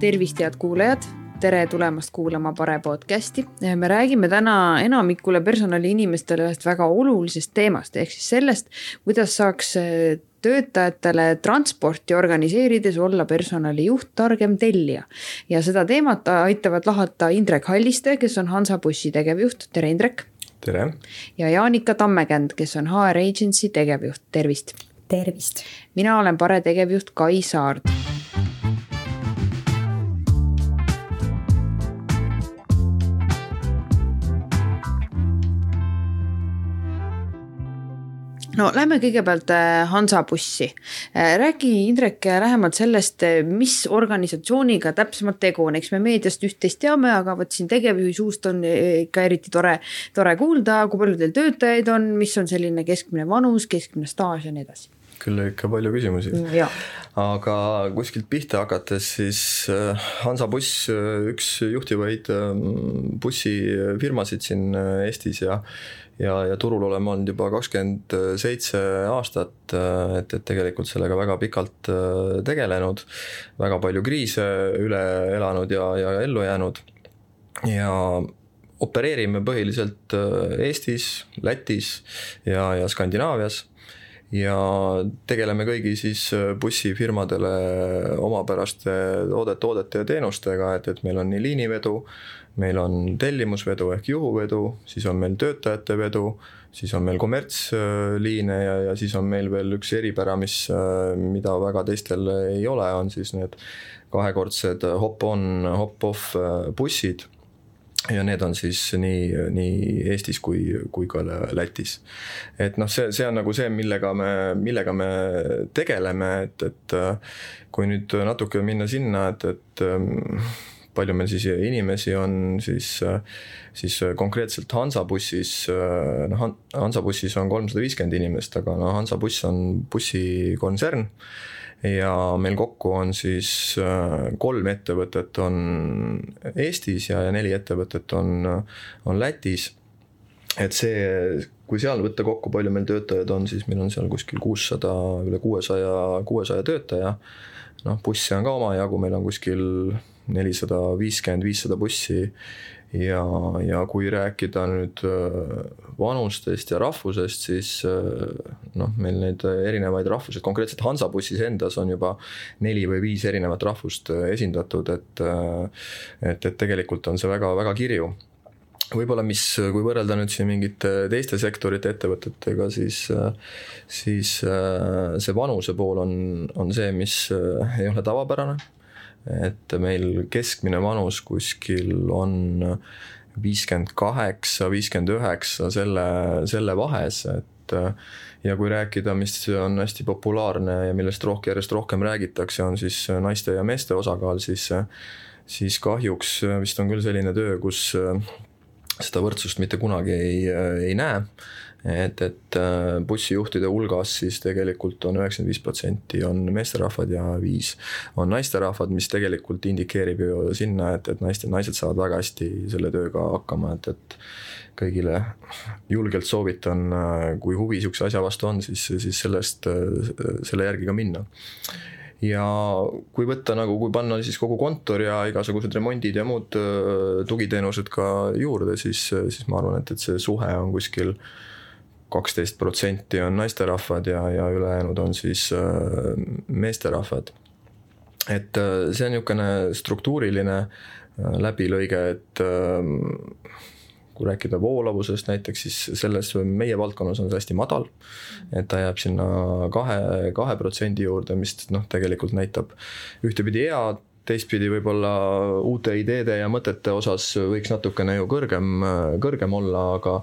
tervist, head kuulajad, tere tulemast kuulama Pare podcasti. me räägime täna enamikule personaliinimestele ühest väga olulisest teemast, ehk siis sellest, kuidas saaks töötajatele transporti organiseerides olla personalijuht targem tellija. ja seda teemat aitavad lahata Indrek Halliste, kes on Hansabussi tegevjuht, tere Indrek. tere. ja Jaanika Tammekänd, kes on HR Agency tegevjuht, tervist. tervist. mina olen Pare tegevjuht Kai Saard no lähme kõigepealt äh, Hansabussi. Äh, räägi, Indrek, lähemalt sellest, äh, mis organisatsiooniga täpsemalt tegu on, eks me meediast üht-teist teame, aga vot siin tegevjuhi suust on ikka eriti tore, tore kuulda, kui palju teil töötajaid on, mis on selline keskmine vanus, keskmine staaž ja nii edasi küll ikka palju küsimusi. Mm, aga kuskilt pihta hakates, siis Hansabuss, üks juhtivaid bussifirmasid siin Eestis ja ja, ja turul oleme olnud juba kakskümmend seitse aastat, et, et tegelikult sellega väga pikalt äh, tegelenud, väga palju kriise üle elanud ja, ja ellu jäänud. Ja opereerime põhiliselt äh, Eestis, Lätis ja, ja Skandinaavias. Ja tegeleme kõigi siis äh, bussifirmadele omapäraste toodet, toodete ja teenustega, et, et meil on nii liinivedu, meil on tellimusvedu ehk juhuvedu, siis on meil töötajate vedu, siis on meil kommertsliine ja, ja siis on meil veel üks eripära, mis, mida väga teistel ei ole, on siis need kahekordsed hop-on, hop-off bussid ja need on siis nii, nii Eestis kui, kui ka Lätis. et noh, see, see on nagu see, millega me, millega me tegeleme, et, et kui nüüd natuke minna sinna, et, et palju meil siis inimesi on siis, siis konkreetselt Hansabussis, noh Hansabussis on kolmsada viiskümmend inimest, aga noh, Hansabuss on bussikontsern ja meil kokku on siis kolm ettevõtet on Eestis ja, ja neli ettevõtet on, on Lätis. et see, kui seal võtta kokku, palju meil töötajaid on, siis meil on seal kuskil kuussada, üle kuuesaja, kuuesaja töötaja. noh, busse on ka omajagu, meil on kuskil nelisada viiskümmend, viissada bussi. Ja, ja kui rääkida nüüd äh, vanustest ja rahvusest, siis äh, noh, meil neid erinevaid rahvuseid, konkreetselt Hansabussis endas on juba neli või viis erinevat rahvust äh, esindatud, et et, et tegelikult on see väga-väga kirju. Võib-olla, mis, kui võrrelda nüüd siin mingite teiste sektorite ettevõtetega, siis, siis see vanuse pool on, on see, mis ei ole tavapärane et meil keskmine vanus kuskil on viiskümmend kaheksa, viiskümmend üheksa selle, selle vahes, et ja kui rääkida, mis on hästi populaarne ja millest rohkem, järjest rohkem räägitakse, on siis naiste ja meeste osakaal, siis siis kahjuks vist on küll selline töö, kus seda võrdsust mitte kunagi ei, ei näe. et, et äh, bussijuhtide hulgas siis tegelikult on üheksakümmend viis protsenti on meesterahvad ja viis on naisterahvad, mis tegelikult indikeerib ju sinna, et, et naiste, naised saavad väga hästi selle tööga hakkama, et, et kõigile julgelt soovitan, äh, kui huvi sihukese asja vastu on, siis, siis sellest, äh, selle järgi ka minna ja kui võtta nagu, kui panna siis kogu kontor ja igasugused remondid ja muud tugiteenused ka juurde, siis, siis ma arvan, et, et see suhe on kuskil kaksteist protsenti on naisterahvad ja, ja ülejäänud on siis meesterahvad. et see on niisugune struktuuriline läbilõige, et kui rääkida voolavusest näiteks, siis selles meie valdkonnas on see hästi madal. et ta jääb sinna kahe, kahe protsendi juurde, mis noh, tegelikult näitab ühtepidi head, teistpidi võib-olla uute ideede ja mõtete osas võiks natukene ju kõrgem, kõrgem olla, aga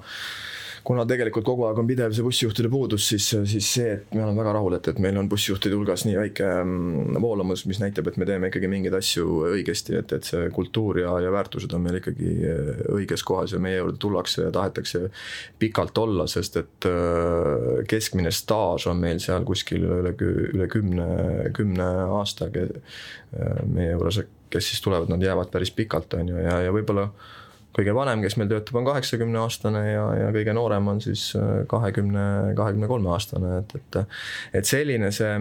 kuna tegelikult kogu aeg on pidev see bussijuhtide puudus, siis, siis see, et me oleme väga rahul, et, et meil on bussijuhtide hulgas nii väike mm, voolamus, mis näitab, et me teeme ikkagi mingeid asju õigesti, et, et see kultuur ja, ja väärtused on meil ikkagi äh, õiges kohas ja meie juurde tullakse ja tahetakse pikalt olla, sest et äh, keskmine staaž on meil seal kuskil üle, üle kümne, kümne aasta äh, meie juures, kes siis tulevad, nad jäävad päris pikalt, on ju, ja, ja võib-olla kõige vanem, kes meil töötab, on kaheksakümne aastane ja, ja kõige noorem on siis äh, kahekümne, kahekümne kolme aastane, et, et. et selline see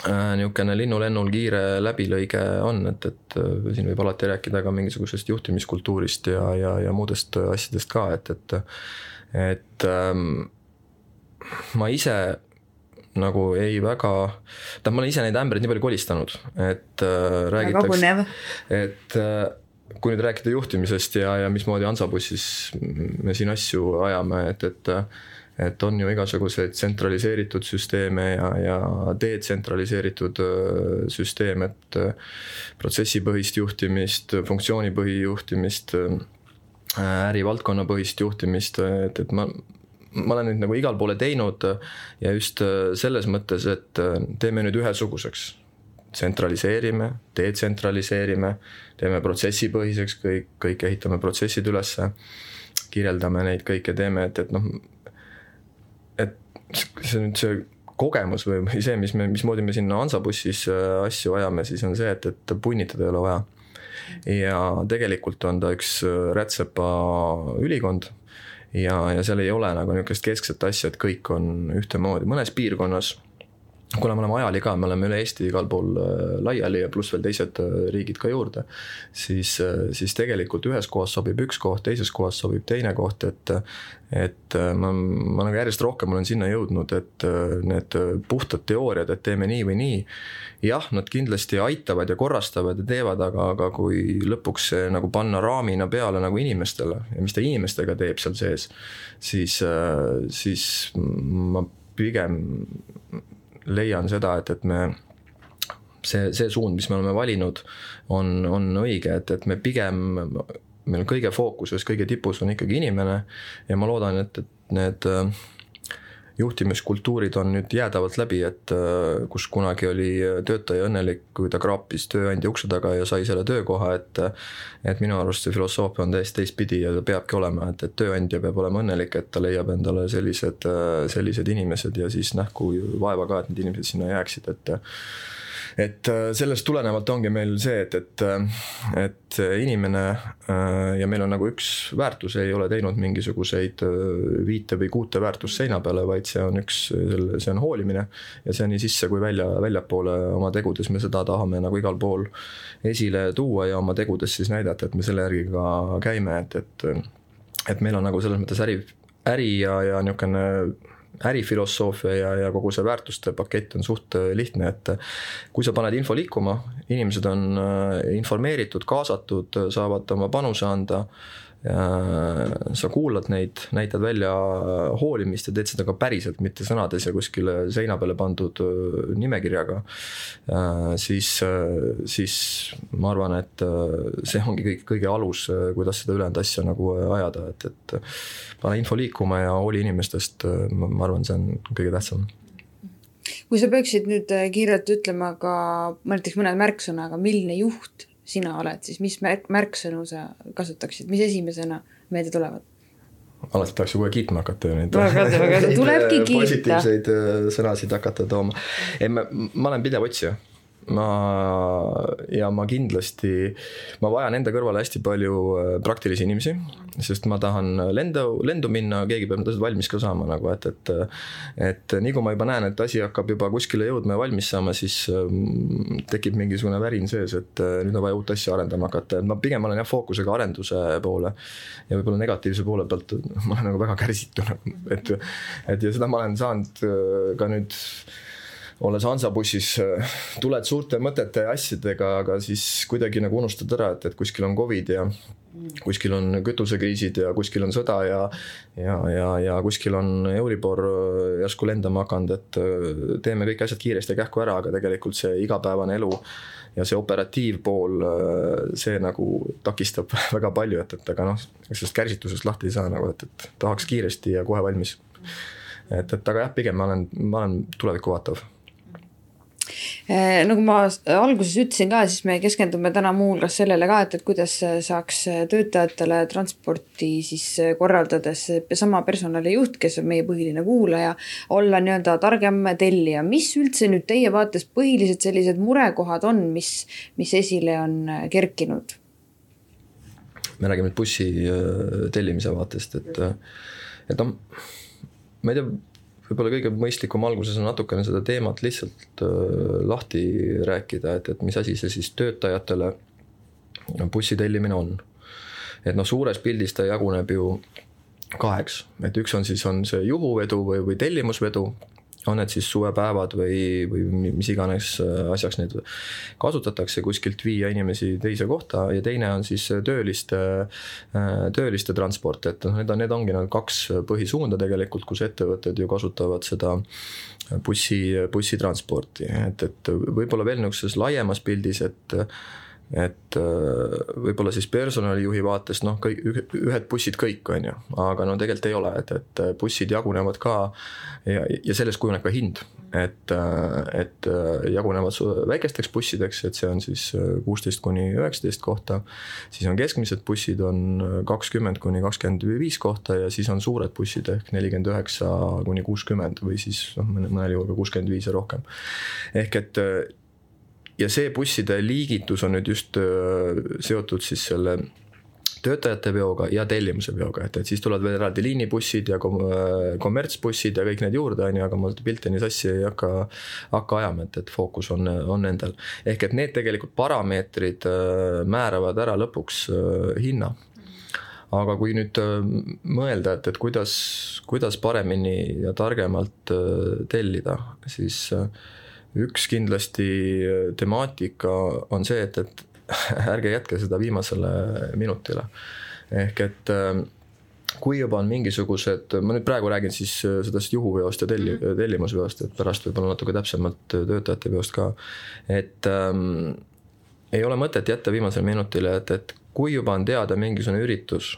niisugune linnulennul kiire läbilõige on, et, et siin võib alati rääkida ka mingisugusest juhtimiskultuurist ja, ja, ja muudest asjadest ka, et, et et ähm, ma ise nagu ei väga, tähendab, ma olen ise neid ämbreid nii palju kolistanud, et äh, räägitakse, et äh, kui nüüd rääkida juhtimisest ja, ja mismoodi Hansabussis me siin asju ajame, et, et et on ju igasuguseid tsentraliseeritud süsteeme ja, ja detsentraliseeritud äh, süsteem, et äh, protsessipõhist juhtimist, funktsioonipõhijuhtimist, äh, ärivaldkonnapõhist juhtimist, et, et ma ma olen neid nagu igale poole teinud ja just selles mõttes, et teeme nüüd ühesuguseks. Tsentraliseerime, detsentraliseerime, teeme protsessipõhiseks kõik, kõik ehitame protsessid ülesse, kirjeldame neid kõike, teeme, et, et noh, et see nüüd see kogemus või, see, mis me, mismoodi me sinna Hansabussis äh, asju ajame, siis on see, et, et punnitada ei ole vaja. ja tegelikult on ta üks rätsepa ülikond ja, ja seal ei ole nagu niisugust keskset asja, et kõik on ühtemoodi, mõnes piirkonnas kuna me oleme ajali ka, me oleme üle Eesti igal pool äh, laiali ja pluss veel teised äh, riigid ka juurde, siis, äh, siis tegelikult ühes kohas sobib üks koht, teises kohas sobib teine koht, et et ma, ma nagu järjest rohkem olen sinna jõudnud, et need puhtad teooriad, et teeme nii või nii, jah, nad kindlasti aitavad ja korrastavad ja teevad, aga, aga kui lõpuks see nagu panna raamina peale nagu inimestele ja mis ta inimestega teeb seal sees, siis, siis ma pigem leian seda, et, et me see, see suund, mis me oleme valinud, on, on õige, et, et me pigem, meil kõige fookuses, kõige tipus on ikkagi inimene ja ma loodan, et, et need äh, juhtimiskultuurid on nüüd jäädavalt läbi, et äh, kus kunagi oli töötaja õnnelik, kui ta kraapis tööandja ukse taga ja sai selle töökoha, et et minu arust see filosoofia on täiesti teistpidi ja ta peabki olema, et, et tööandja peab olema õnnelik, et ta leiab endale sellised, sellised inimesed ja siis nähku vaeva ka, et need inimesed sinna jääksid, et et äh, sellest tulenevalt ongi meil see, et, et, äh, et inimene äh, ja meil on nagu üks väärtus, ei ole teinud mingisuguseid viite või kuute väärtust seina peale, vaid see on üks, see on hoolimine. ja see nii sisse kui välja, väljapoole oma tegudes, me seda tahame nagu igal pool esile tuua ja oma tegudes siis näidata, et me selle järgi ka käime, et, et et meil on nagu selles mõttes äri, äri ja, ja niisugune ärifilosoofia ja, ja kogu see väärtuste pakett on suht äh, lihtne, et äh, kui sa paned info liikuma, inimesed on äh, informeeritud, kaasatud, saavad oma panuse anda sa kuulad neid, näitad välja hoolimist ja teed seda ka päriselt, mitte sõnades ja kuskile seina peale pandud nimekirjaga. siis, siis ma arvan, et see ongi kõik, kõige alus, kuidas seda ülejäänud asja nagu ajada, et, et pane info liikuma ja hooli inimestest, ma arvan, see on kõige tähtsam kui sa peaksid nüüd kiirelt ütlema ka näiteks mõned märksõnaga, milline juht sina oled, siis mis märk, märksõnu sa kasutaksid, mis esimesena meelde tulevad? alati tahaks ju kohe kiitma hakata ju neid. tulebki kiita. positiivseid äh, sõnasid hakata tooma. ei, ma, ma olen pidev otsija ma ja ma kindlasti, ma vajan enda kõrvale hästi palju äh, praktilisi inimesi, sest ma tahan lendu, lendu minna, keegi peab need asjad valmis ka saama nagu, et, et et nii kui ma juba näen, et asi hakkab juba kuskile jõudma ja valmis saama, siis ähm, tekib mingisugune värin sees, et äh, nüüd on vaja uut asja arendama hakata, et ma pigem olen jah fookusega arenduse poole ja võib-olla negatiivse poole pealt ma olen nagu väga kärsitu nagu, et et ja seda ma olen saanud äh, ka nüüd olles Hansabussis, äh, tuled suurte mõtete ja asjadega, aga siis kuidagi nagu unustad ära, et, et kuskil on Covid ja kuskil on kütusekriisid ja kuskil on sõda ja ja, ja, ja kuskil on Euribor äh, järsku lendama hakanud, et äh, teeme kõik asjad kiiresti ja kähku ära, aga tegelikult see igapäevane elu ja see operatiivpool, see nagu takistab väga palju, et, et aga noh, sellest kärsitusest lahti ei saa nagu, et, et tahaks kiiresti ja kohe valmis. et, et aga jah, pigem ma olen, ma olen tulevikku vaatav nagu ma alguses ütlesin ka, siis me keskendume täna muuhulgas sellele ka, et, et kuidas saaks töötajatele transporti siis korraldades sama personalijuht, kes on meie põhiline kuulaja, olla nii-öelda targem tellija. mis üldse nüüd teie vaates põhilised sellised murekohad on, mis, mis esile on kerkinud? me räägime nüüd bussi tellimise vaatest, et, et noh, ma ei tea võib-olla kõige mõistlikum alguses on natukene seda teemat lihtsalt äh, lahti rääkida, et, et mis asi see siis töötajatele bussi tellimine on. et noh, suures pildis ta jaguneb ju kaheks, et üks on siis, on see juhuvedu või, või tellimusvedu on need siis suvepäevad või, või mis iganes äh, asjaks neid kasutatakse, kuskilt viia inimesi teise kohta ja teine on siis tööliste, äh, tööliste transport, et noh, need on, need ongi nagu kaks põhisuunda tegelikult, kus ettevõtted ju kasutavad seda bussi, bussitransporti, et, et võib-olla veel niisuguses laiemas pildis, et et äh, võib-olla siis personalijuhi vaatest noh, kõik ühed bussid kõik, on ju, aga no tegelikult ei ole, et, et bussid jagunevad ka ja, ja sellest kujuneb ka hind. et, äh, et äh, jagunevad väikesteks bussideks, et see on siis kuusteist kuni üheksateist kohta. siis on keskmised bussid on kakskümmend kuni kakskümmend viis kohta ja siis on suured bussid ehk nelikümmend üheksa kuni kuuskümmend või siis noh, mõnel juhul ka kuuskümmend viis ja rohkem. ehk et ja see busside liigitus on nüüd just äh, seotud siis selle töötajate veoga ja tellimuse veoga, et, et siis tulevad veel eraldi liinibussid ja kom-, äh, kommertsbussid ja kõik need juurde, on ju, aga ma pilti nii sassi ei hakka, hakka ajama, et, et fookus on, on nendel. ehk et need tegelikult parameetrid äh, määravad ära lõpuks hinna. aga kui nüüd mõelda, et, et kuidas, kuidas paremini ja targemalt tellida, siis äh, üks kindlasti äh, temaatika on see, et, et ärge jätke seda viimasele minutile. ehk et äh, kui juba on mingisugused, ma nüüd praegu räägin siis äh, sellest juhuveost ja telli-, mhm. tellimusveost, et pärast võib-olla natuke täpsemalt töötajate veost ka. et ähm, ei ole mõtet jätta viimasele minutile, et, et kui juba on teada mingisugune üritus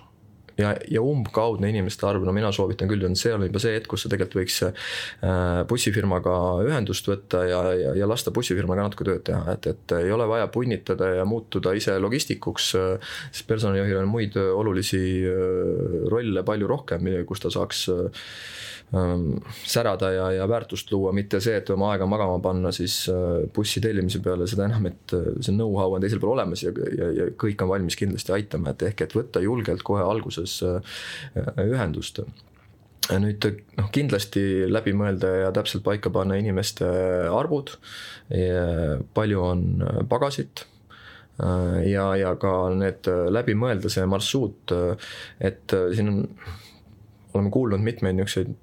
ja, ja umbkaudne inimeste arv, no mina soovitan küll, see on juba see hetk, kus sa tegelikult võiks äh, bussifirmaga ühendust võtta ja, ja, ja lasta bussifirmaga natuke tööd teha, et, et ei ole vaja punnitada ja muutuda ise logistikuks, sest personalijuhil on muid olulisi äh, rolle palju rohkem, kus ta saaks särada ja, ja väärtust luua, mitte see, et oma aega magama panna siis äh, bussi tellimise peale, seda enam, et äh, see know-how on teisel pool olemas ja, ja, ja kõik on valmis kindlasti aitama, et ehk et võtta julgelt kohe alguses äh, ühendust. Nüüd noh, kindlasti läbi mõelda ja täpselt paika panna inimeste arvud, palju on pagasit. Ja, ja ka need läbi mõelda, see marsruut, et siin on oleme kuulnud mitmeid niisuguseid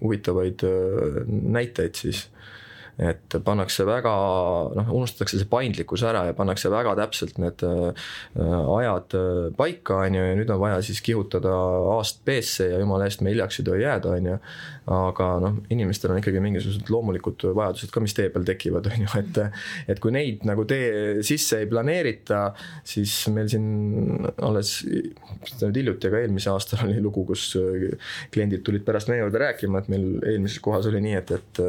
huvitavaid äh, näiteid siis et pannakse väga, noh, unustatakse see paindlikkus ära ja pannakse väga täpselt need äh, ajad äh, paika, on ju, ja nüüd on vaja siis kihutada A-st B-sse ja jumala eest me hiljaks ei tohi jääda, on ju. aga noh, inimestel on ikkagi mingisugused loomulikud vajadused ka, mis tee peal tekivad, on ju, et, et kui neid nagu tee sisse ei planeerita, siis meil siin alles nüüd hiljuti, aga eelmisel aastal oli lugu, kus kliendid tulid pärast meie juurde rääkima, et meil eelmises kohas oli nii, et, et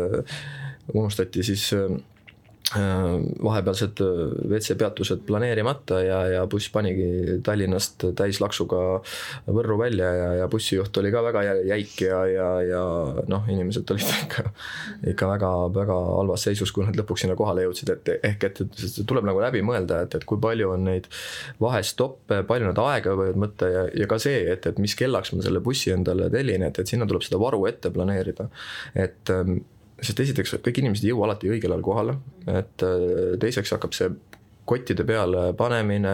unustati siis äh, vahepealsed äh, WC-peatused planeerimata ja, ja buss panigi Tallinnast täislaksuga Võrru välja ja, ja bussijuht oli ka väga jäik ja, ja, ja noh, inimesed olid ikka, ikka väga, väga halvas seisus, kui nad lõpuks sinna kohale jõudsid, et ehk et, et tuleb nagu läbi mõelda, et, et kui palju on neid vahestoppe, palju nad aega võivad võtta ja, ja ka see, et, et mis kellaks ma selle bussi endale tellin, et, et sinna tuleb seda varu ette planeerida. et ähm, sest esiteks kõik inimesed ei jõua alati õigel ajal kohale, et äh, teiseks hakkab see kottide peale panemine,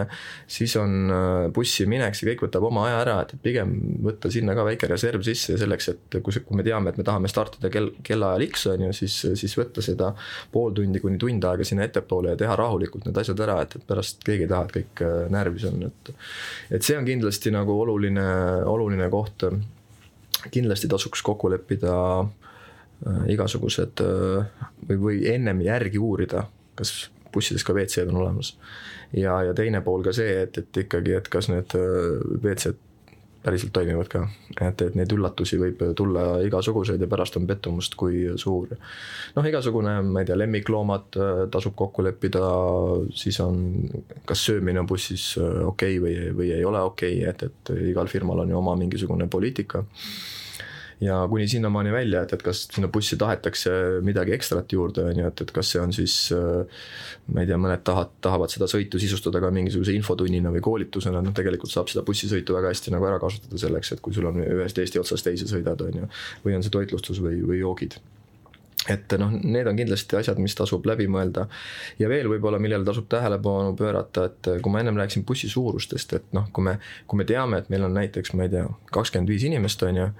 siis on äh, bussi minek, see kõik võtab oma aja ära, et pigem võtta sinna ka väike reserv sisse selleks, et kui, kui me teame, et me tahame startida kell, kellaajal X on ju, siis, siis võtta seda pool tundi kuni tund aega sinna ettepoole ja teha rahulikult need asjad ära, et, et pärast keegi ei taha, et kõik äh, närvis on, et. et see on kindlasti nagu oluline, oluline koht. kindlasti tasuks kokku leppida äh, igasugused äh, või, või ennem järgi uurida, kas bussides ka WC-d on olemas. ja, ja teine pool ka see, et, et ikkagi, et kas need äh, WC-d päriselt toimivad ka, et, et neid üllatusi võib tulla igasuguseid ja pärast on pettumust, kui suur. noh, igasugune, ma ei tea, lemmikloomad tasub kokku leppida, siis on, kas söömine on bussis okei okay või, või ei ole okei okay,, et, et igal firmal on ju oma mingisugune poliitika ja kuni sinnamaani välja, et, et kas sinna bussi tahetakse midagi ekstrat juurde, on ju, et, et kas see on siis ma ei tea, mõned tahavad, tahavad seda sõitu sisustada ka mingisuguse infotunnina või koolitusena, noh tegelikult saab seda bussisõitu väga hästi nagu ära kasutada selleks, et kui sul on ühest Eesti otsast teise sõidad, on ju, või on see toitlustus või, või joogid et noh, need on kindlasti asjad, mis tasub läbi mõelda. ja veel võib-olla, millele tasub tähelepanu pöörata, et kui ma ennem rääkisin bussi suurustest, et noh, kui me, kui me teame, et meil on näiteks, ma ei tea, kakskümmend viis inimest, on ju.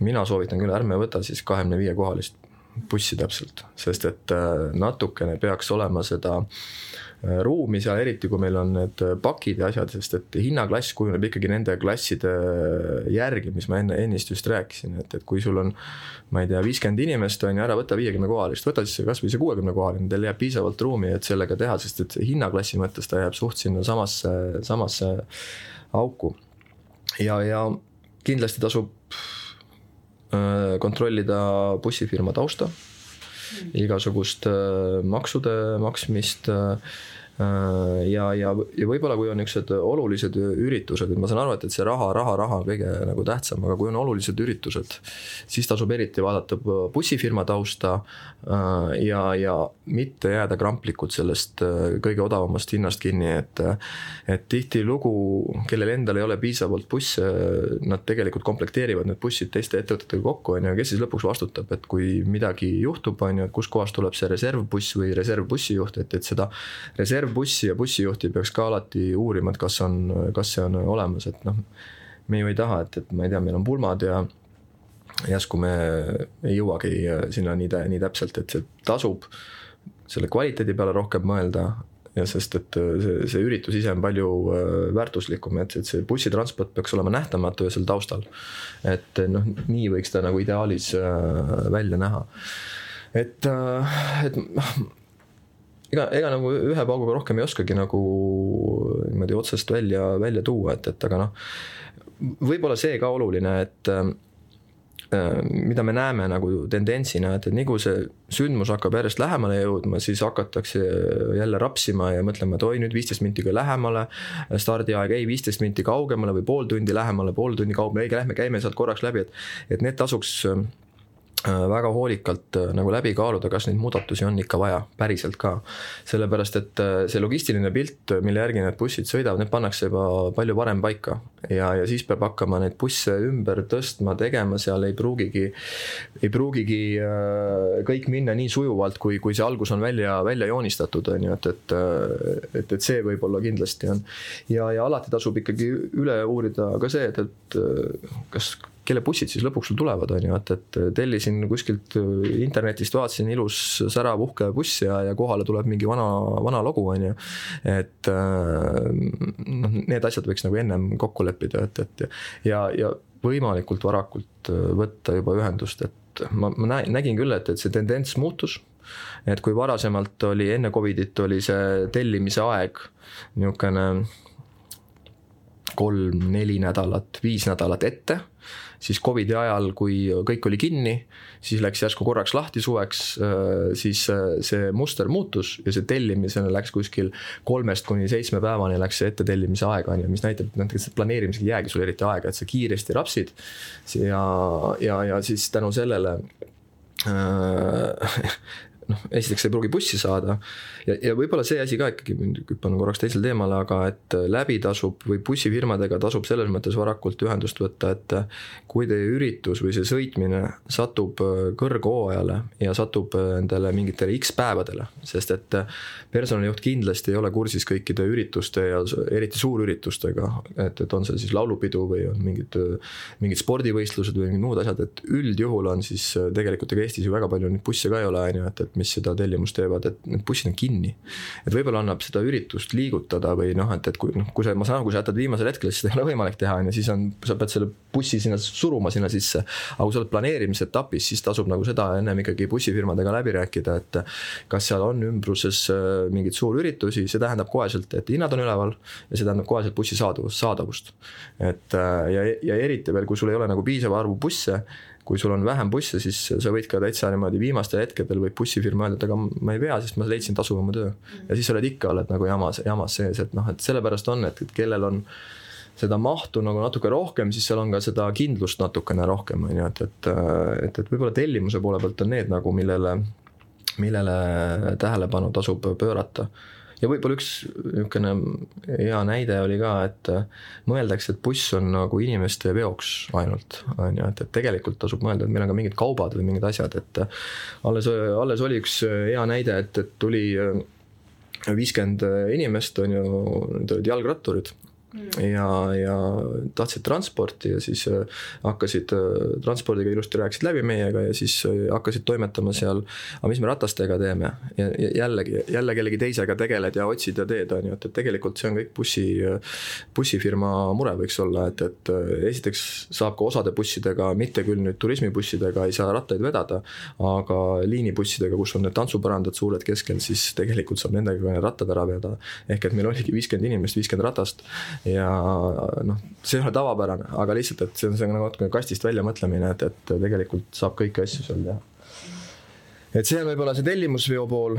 Mina soovitan küll, ärme võta siis kahekümne viie kohalist bussi täpselt, sest et äh, natukene peaks olema seda äh, Äh, ruumi seal, eriti kui meil on need äh, pakid ja asjad, sest et hinnaklass kujuneb ikkagi nende klasside järgi, mis ma enne, ennist just rääkisin, et, et kui sul on ma ei tea, viiskümmend inimest on ju, ära võta viiekümne kohalist, võta siis kasvõi see kuuekümne kohaline, teil jääb piisavalt ruumi, et sellega teha, sest et hinnaklassi mõttes ta jääb suht sinna samasse, samasse auku. ja, ja kindlasti tasub äh, kontrollida bussifirma tausta. Igasugust maksude maksmist Äh, ja, ja, ja võib-olla, kui on niisugused olulised üritused, et ma saan aru, et, et see raha, raha, raha on kõige nagu tähtsam, aga kui on olulised üritused, siis tasub eriti vaadata bussifirma tausta äh, ja, ja mitte jääda kramplikult sellest äh, kõige odavamast hinnast kinni, et et tihtilugu, kellel endal ei ole piisavalt busse, nad tegelikult komplekteerivad need bussid teiste ettevõtetega kokku, on ju, kes siis lõpuks vastutab, et kui midagi juhtub, on ju, et kuskohast tuleb see reservbuss või reservbussijuht, et, et seda reserv bussi ja bussijuhti peaks ka alati uurima, et kas on, kas see on olemas, et noh. me ju ei taha, et, et ma ei tea, meil on pulmad ja järsku me ei jõuagi sinna nii, nii täpselt, et see tasub selle kvaliteedi peale rohkem mõelda ja sest, et see, see üritus ise on palju äh, väärtuslikum, et, et see bussitransport peaks olema nähtamatu ja seal taustal. et noh, nii võiks ta nagu ideaalis äh, välja näha. et, äh, et ega, ega nagu ühe pauguga rohkem ei oskagi nagu niimoodi otsest välja, välja tuua, et, et aga noh, võib-olla see ka oluline, et äh, mida me näeme nagu tendentsina, et, et nii kui see sündmus hakkab järjest lähemale jõudma, siis hakatakse jälle rapsima ja mõtlema, et oi nüüd viisteist minti ka lähemale. stardiaeg ei viisteist minti kaugemale või pool tundi lähemale, pool tundi kaugemale, ei lähme käime sealt korraks läbi, et. et need tasuks Äh, väga hoolikalt äh, nagu läbi kaaluda, kas neid muudatusi on ikka vaja, päriselt ka. sellepärast, et äh, see logistiline pilt, mille järgi need bussid sõidavad, need pannakse juba palju varem paika. ja, ja siis peab hakkama neid busse ümber tõstma, tegema, seal ei pruugigi, ei pruugigi kõik minna nii sujuvalt, kui, kui see algus on välja, välja joonistatud, on ju, et, et, et, et see võib-olla kindlasti on. ja, ja alati tasub ikkagi üle uurida ka see, et, et kas kelle bussid siis lõpuks sul tulevad, on ju, et, et tellisin kuskilt internetist, vaatasin ilus särav uhke buss ja, ja kohale tuleb mingi vana, vana lugu, on ju. et noh, need asjad võiks nagu ennem kokku leppida, et, et ja, ja võimalikult varakult võtta juba ühendust, et ma, ma nägin küll, et, et see tendents muutus et kui varasemalt oli enne Covidit oli see tellimise aeg niisugune kolm-neli nädalat, viis nädalat ette siis Covidi ajal, kui kõik oli kinni, siis läks järsku korraks lahti suveks, äh, siis äh, see muster muutus ja see tellimisena läks kuskil kolmest kuni seitsme päevani läks see ettetellimise aeg, on ju, mis näitab, et näiteks planeerimisega ei jäägi sul eriti aega, et sa kiiresti rapsid. ja, ja, ja siis tänu sellele äh, noh, esiteks ei pruugi bussi saada. Ja, ja võib-olla see asi ka ikkagi, hüppan korraks teisele teemale, aga et läbi tasub või bussifirmadega tasub selles mõttes varakult ühendust võtta, et kui teie üritus või see sõitmine satub kõrghooajale ja satub nendele mingitele X päevadele, sest et personalijuht kindlasti ei ole kursis kõikide ürituste ja eriti suurüritustega, et, et on see siis laulupidu või on mingid, mingid spordivõistlused või mingid muud asjad, et üldjuhul on siis tegelikult ega Eestis ju väga palju neid busse ka ei ole, on ju, et, et mis seda tellimust teevad, et need bussid on kinni. et võib-olla annab seda üritust liigutada või noh, et, et kui noh, kui sa, ma saan aru, kui sa jätad viimasel hetkel, siis seda ei ole võimalik teha, on ju, siis on, sa pead selle bussi sinna suruma sinna sisse. aga kui sa oled planeerimise etapis, siis tasub nagu seda ennem ikkagi bussifirmadega läbi rääkida, et kas seal on ümbruses äh, mingeid suurüritusi, see tähendab koheselt, et hinnad on üleval ja see tähendab koheselt bussi saadavust, saadavust. et äh, ja, ja eriti veel, kui sul ei ole nagu piisava arvu busse kui sul on vähem busse, siis sa võid ka täitsa niimoodi viimastel hetkedel võib bussifirma öelda, et aga ma ei pea, sest ma leidsin tasuvama töö. ja siis oled ikka, oled nagu jamas, jamas sees, et noh, et sellepärast on, et kellel on seda mahtu nagu natuke rohkem, siis seal on ka seda kindlust natukene rohkem, on ju, et, et, et, et võib-olla tellimuse poole pealt on need nagu, millele, millele tähelepanu tasub pöörata ja võib-olla üks niisugune hea näide oli ka, et mõeldakse, et buss on nagu inimeste veoks ainult, on ju, et, et tegelikult tasub mõelda, et meil on ka mingid kaubad või mingid asjad, et alles, alles oli üks hea näide, et, et tuli viiskümmend inimest, on ju, need olid jalgratturid. Ja, ja tahtsid transporti ja siis äh, hakkasid äh, transpordiga ilusti rääkisid läbi meiega ja siis äh, hakkasid toimetama seal. aga mis me ratastega teeme ja, jällegi, jälle kellegi teisega tegeled ja otsid ja teed, on ju, et, et tegelikult see on kõik bussi, bussifirma mure võiks olla, et, et esiteks saab ka osade bussidega, mitte küll nüüd turismibussidega ei saa rattaid vedada, aga liinibussidega, kus on need tantsupõrandad suured keskel, siis tegelikult saab nendega rattad ära vedada. ehk et meil oligi viiskümmend inimest, viiskümmend ratast ja noh, see ei ole tavapärane, aga lihtsalt, et see on, see on nagu natukene kastist välja mõtlemine, et, et tegelikult saab kõiki asju seal teha et see on võib-olla see tellimusveo pool,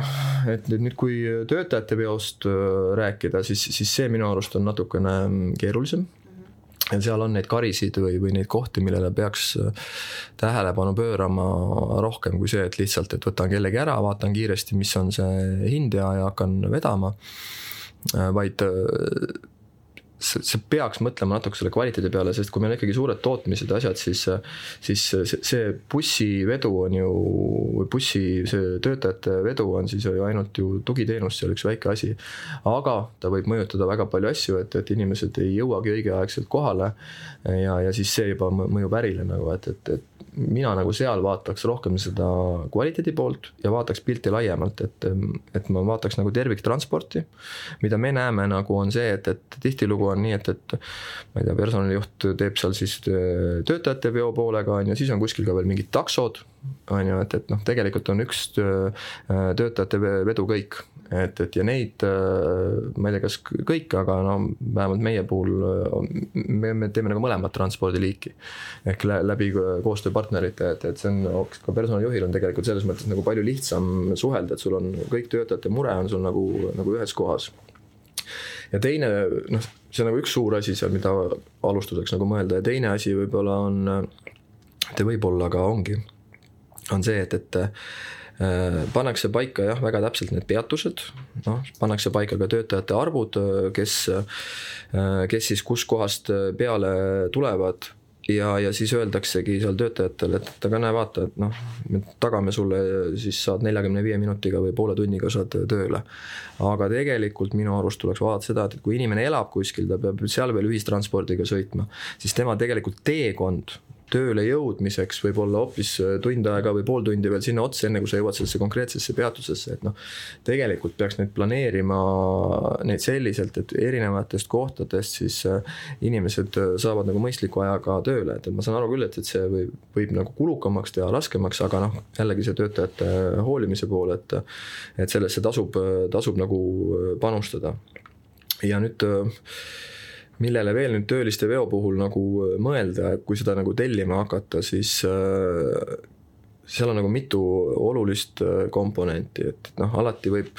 et nüüd, nüüd kui töötajate veost äh, rääkida, siis, siis see minu arust on natukene mm, keerulisem. ja seal on neid karisid või, või neid kohti, millele peaks äh, tähelepanu pöörama rohkem kui see, et lihtsalt, et võtan kellegi ära, vaatan kiiresti, mis on see hind ja, ja hakkan vedama. Äh, vaid sa peaks mõtlema natuke selle kvaliteedi peale, sest kui meil on ikkagi suured tootmised ja asjad, siis, siis see bussivedu on ju, või bussi see töötajate vedu on siis ju ainult ju tugiteenus, see on üks väike asi. aga ta võib mõjutada väga palju asju, et, et inimesed ei jõuagi õigeaegselt kohale ja, ja siis see juba mõjub ärile nagu, et, et, et mina nagu seal vaataks rohkem seda kvaliteedi poolt ja vaataks pilti laiemalt, et, et ma vaataks nagu terviktransporti. mida me näeme nagu on see, et, et tihtilugu on nii, et, et ma ei tea, personalijuht teeb seal siis töötajate veo poolega on ju, siis on kuskil ka veel mingid taksod on ju, et, et noh, tegelikult on üks töötajate vedu kõik et, et ja neid, äh, ma ei tea, kas kõik, aga no vähemalt meie puhul äh, me, me teeme nagu mõlemat transpordiliiki. ehk läbi koostööpartnerite, et, et see on ka personalijuhil on tegelikult selles mõttes nagu palju lihtsam suhelda, et sul on kõik töötajate mure on sul nagu, nagu ühes kohas ja teine noh, see on nagu üks suur asi seal, mida alustuseks nagu mõelda ja teine asi võib-olla on, te võib-olla ka ongi, on see, et, et Äh, pannakse paika jah, väga täpselt need peatused, noh, pannakse paika ka töötajate arvud, kes, äh, kes siis kuskohast peale tulevad ja, ja siis öeldaksegi seal töötajatele, et aga näe, vaata, et noh, me tagame sulle, siis saad neljakümne viie minutiga või poole tunniga saad tööle. aga tegelikult minu arust tuleks vaadata seda, et kui inimene elab kuskil, ta peab seal veel ühistranspordiga sõitma, siis tema tegelikult teekond tööle jõudmiseks võib olla hoopis äh, tund aega või pool tundi veel sinna otsa, enne kui sa jõuad sellesse konkreetsesse peatusesse, et noh. tegelikult peaks neid planeerima neid selliselt, et erinevatest kohtadest siis äh, inimesed äh, saavad nagu mõistliku ajaga tööle, et, et ma saan aru küll, et, et see võib, võib nagu kulukamaks teha, raskemaks, aga noh, jällegi see töötajate hoolimise pool, et. et sellesse tasub, tasub nagu panustada. ja nüüd millele veel nüüd tööliste veo puhul nagu äh, mõelda, kui seda nagu tellima hakata, siis äh, seal on nagu mitu olulist äh, komponenti, et noh, alati võib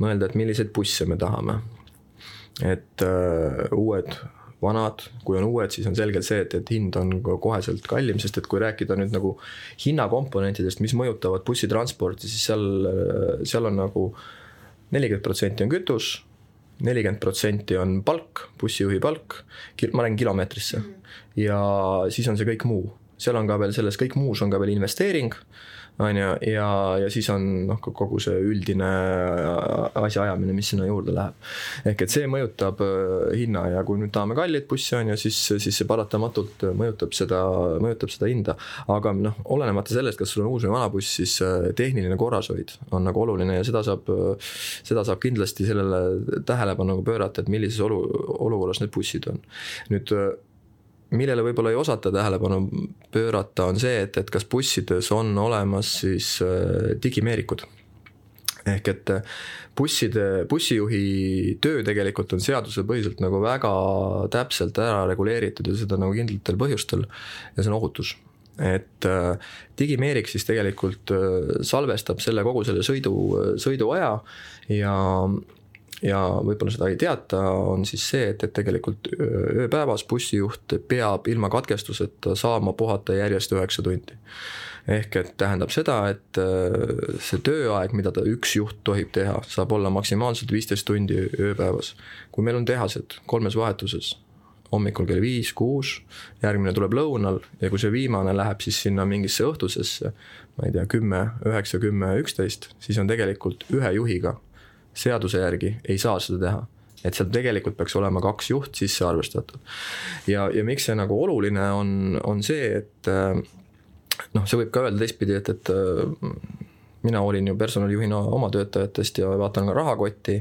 mõelda, et milliseid busse me tahame. et uued, vanad, kui on uued, siis on selgelt see, et, et hind on koheselt kallim, sest et kui rääkida nüüd nagu hinnakomponentidest, mis mõjutavad bussitransporti, siis seal, seal on nagu nelikümmend protsenti on kütus nelikümmend protsenti on palk, bussijuhi palk, ma räägin kilomeetrisse mm. -hmm. ja siis on see kõik muu, seal on ka veel selles kõik muus on ka veel investeering on ju, ja, ja siis on noh, kogu see üldine asjaajamine, mis sinna juurde läheb. ehk et see mõjutab äh, hinna ja kui nüüd tahame kallit bussi on ju, siis, siis see paratamatult mõjutab seda, mõjutab seda hinda. aga noh, olenemata sellest, kas sul on uus või vana buss, siis äh, tehniline korrashoid on nagu oluline ja seda saab, seda saab kindlasti sellele tähelepanu pöörata, et millises olu, olukorras need bussid on. nüüd millele võib-olla ei osata tähelepanu pöörata, on see, et, et kas bussides on olemas siis äh, digimeerikud. ehk et äh, busside, bussijuhi töö tegelikult on seadusepõhiselt nagu väga täpselt ära reguleeritud ja seda nagu kindlatel põhjustel ja see on ohutus et äh, digimeerik siis tegelikult salvestab selle kogu selle sõidu, sõiduaja ja ja võib-olla seda ei teata, on siis see, et, et tegelikult ööpäevas bussijuht peab ilma katkestuseta saama puhata järjest üheksa tundi. ehk et tähendab seda, et see tööaeg, mida ta üks juht tohib teha, saab olla maksimaalselt viisteist tundi ööpäevas. kui meil on tehased kolmes vahetuses, hommikul kell viis, kuus, järgmine tuleb lõunal ja kui see viimane läheb siis sinna mingisse õhtusesse, ma ei tea, kümme, üheksa, kümme, üksteist, siis on tegelikult ühe juhiga seaduse järgi ei saa seda teha et seal tegelikult peaks olema kaks juht sisse arvestatud. ja, ja miks see nagu oluline on, on see, et äh, noh, see võib ka öelda teistpidi, et, et äh, mina hoolin ju personalijuhina oma töötajatest ja vaatan ka rahakotti.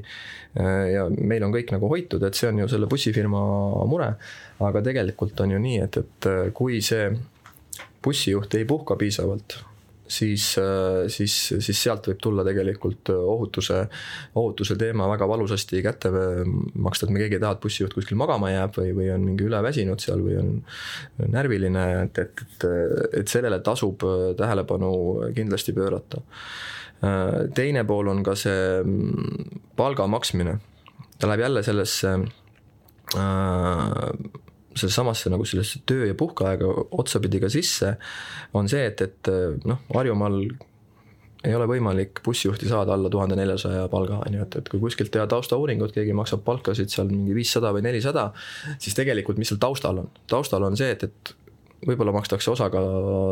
Äh, ja meil on kõik nagu hoitud, et see on ju selle bussifirma mure. aga tegelikult on ju nii, et, et kui see bussijuht ei puhka piisavalt siis, äh, siis, siis sealt võib tulla tegelikult ohutuse, ohutuse teema väga valusasti kätte maksta, et me keegi ei taha, et bussijuht kuskil magama jääb või, või on mingi üleväsinud seal või on närviline, et, et, et, et sellele tasub tähelepanu kindlasti pöörata. teine pool on ka see mm, palga maksmine, ta läheb jälle sellesse äh, sellesamasse nagu sellesse töö- ja puhkeaega otsapidi ka sisse, on see, et, et noh, Harjumaal ei ole võimalik bussijuhti saada alla tuhande neljasaja palga, on ju, et, et kui kuskilt teha taustauuringut, keegi maksab palkasid seal mingi viissada või nelisada, siis tegelikult, mis seal taustal on? taustal on see, et, et võib-olla makstakse osaga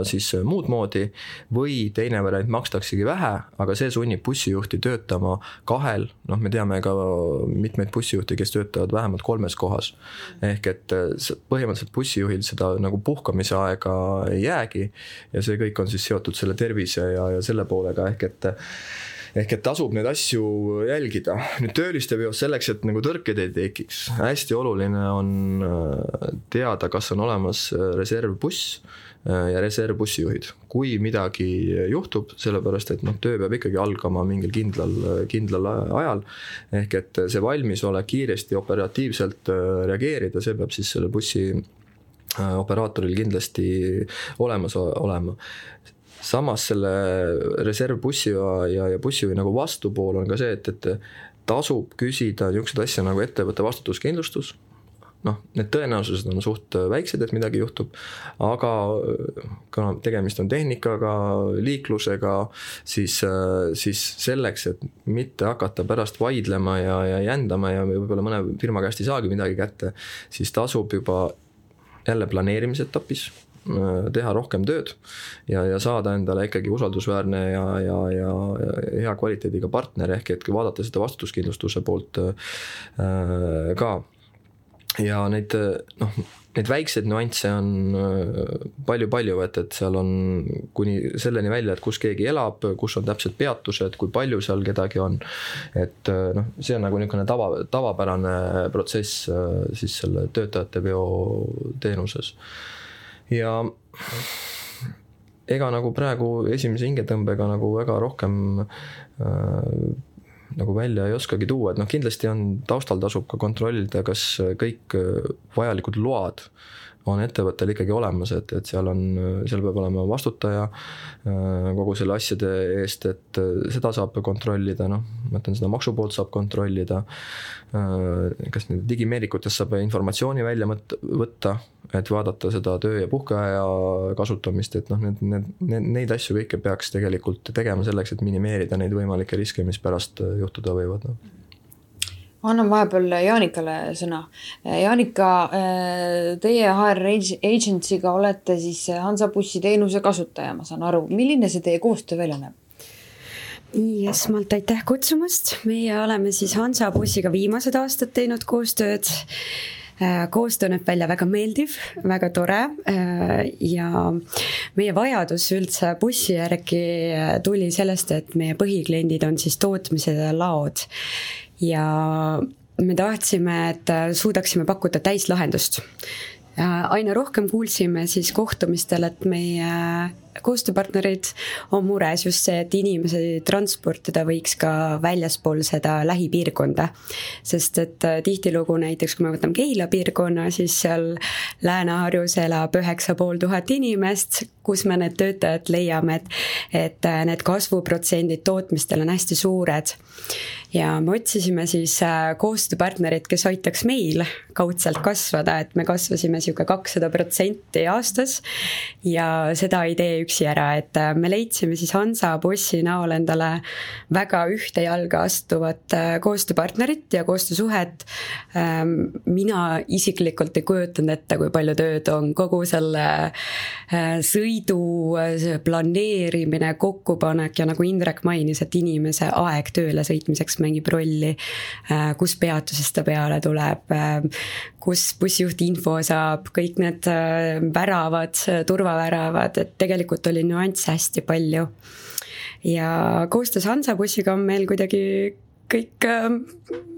siis muud moodi või teine variant makstaksegi vähe, aga see sunnib bussijuhti töötama kahel, noh, me teame ka mitmeid bussijuhte, kes töötavad vähemalt kolmes kohas. ehk et põhimõtteliselt bussijuhil seda nagu puhkamise aega ei jäägi ja see kõik on siis seotud selle tervise ja, ja selle poolega, ehk et ehk et tasub neid asju jälgida. nüüd tööliste veos selleks, et nagu tõrkeid ei tekiks, hästi oluline on äh, teada, kas on olemas äh, reservbuss äh, ja reservbussijuhid. kui midagi juhtub, sellepärast et noh, töö peab ikkagi algama mingil kindlal, kindlal ajal. ehk et see valmisolek kiiresti operatiivselt reageerida, see peab siis selle bussi operaatoril kindlasti olemas olema samas selle reservbussi ja, ja, ja bussijuhi nagu vastupool on ka see, et, et tasub küsida niisuguseid asju nagu ettevõtte vastutuskindlustus, noh, need tõenäosused on suht väiksed, et midagi juhtub, aga kuna tegemist on tehnikaga, liiklusega, siis, siis selleks, et mitte hakata pärast vaidlema ja, ja jändama ja võib-olla mõne firma käest ei saagi midagi kätte, siis tasub juba jälle planeerimise etapis Äh, teha rohkem tööd ja, ja saada endale ikkagi usaldusväärne ja, ja, ja, hea kvaliteediga partner, ehk et vaadata seda vastutuskindlustuse poolt äh, ka. ja neid noh, neid väikseid nüansse on palju-palju, äh, et, et seal on kuni selleni välja, et kus keegi elab, kus on täpselt peatused, kui palju seal kedagi on. et äh, noh, see on nagu niisugune tava, tavapärane protsess siis selle töötajate veo teenuses ja ega nagu praegu esimese hingetõmbega nagu väga rohkem äh, nagu välja ei oskagi tuua, et noh, kindlasti on, taustal tasub ka kontrollida, kas kõik vajalikud load äh, on ettevõttel ikkagi olemas, et, et seal on, seal peab olema vastutaja äh, kogu selle asjade eest, et äh, seda saab kontrollida, noh, ma ütlen, seda maksupoolt saab kontrollida. Äh, kas nüüd digimeerikutest saab informatsiooni välja võtta, et vaadata seda töö- ja puhkeaja kasutamist, et noh, need, need, need, neid asju kõike peaks tegelikult tegema selleks, et minimeerida neid võimalikke riske, mis pärast juhtuda võivad, noh annan vahepeal Jaanikale sõna. Jaanika, teie HR Agency'ga olete siis Hansabussi teenuse kasutaja, ma saan aru, milline see teie koostöö välja näeb? esmalt aitäh kutsumast, meie oleme siis Hansabussiga viimased aastad teinud koostööd koostöö näeb välja väga meeldiv, väga tore ja meie vajadus üldse bussi järgi tuli sellest, et meie põhikliendid on siis tootmised ja laod ja me tahtsime, et suudaksime pakkuda täislahendust. aina rohkem kuulsime siis kohtumistel, et meie koostööpartnerid on mures just see, et inimesi transportida võiks ka väljaspool seda lähipiirkonda. sest et äh, tihtilugu näiteks, kui me võtame Keila piirkonna, siis seal Lääne-Harjus elab üheksa pool tuhat inimest, kus me need töötajad leiame, et, et äh, need kasvuprotsendid tootmistel on hästi suured ja me otsisime siis äh, koostööpartnerit, kes aitaks meil kaudselt kasvada, et me kasvasime sihuke kakssada protsenti aastas. ja seda ei tee üksi ära, et äh, me leidsime siis Hansabussi näol endale väga ühte jalga astuvat äh, koostööpartnerit ja koostöösuhet. Ähm, mina isiklikult ei kujutanud ette, kui palju tööd on kogu selle sõidu planeerimine, kokkupanek ja nagu Indrek mainis, et inimese aeg tööle sõitmiseks mängib rolli, äh, kus peatusest ta peale tuleb, äh, kus bussijuht info saab, kõik need äh, väravad, turvaväravad, et tegelikult oli nüansse hästi palju. ja koostöös Hansabussiga on meil kuidagi kõik äh,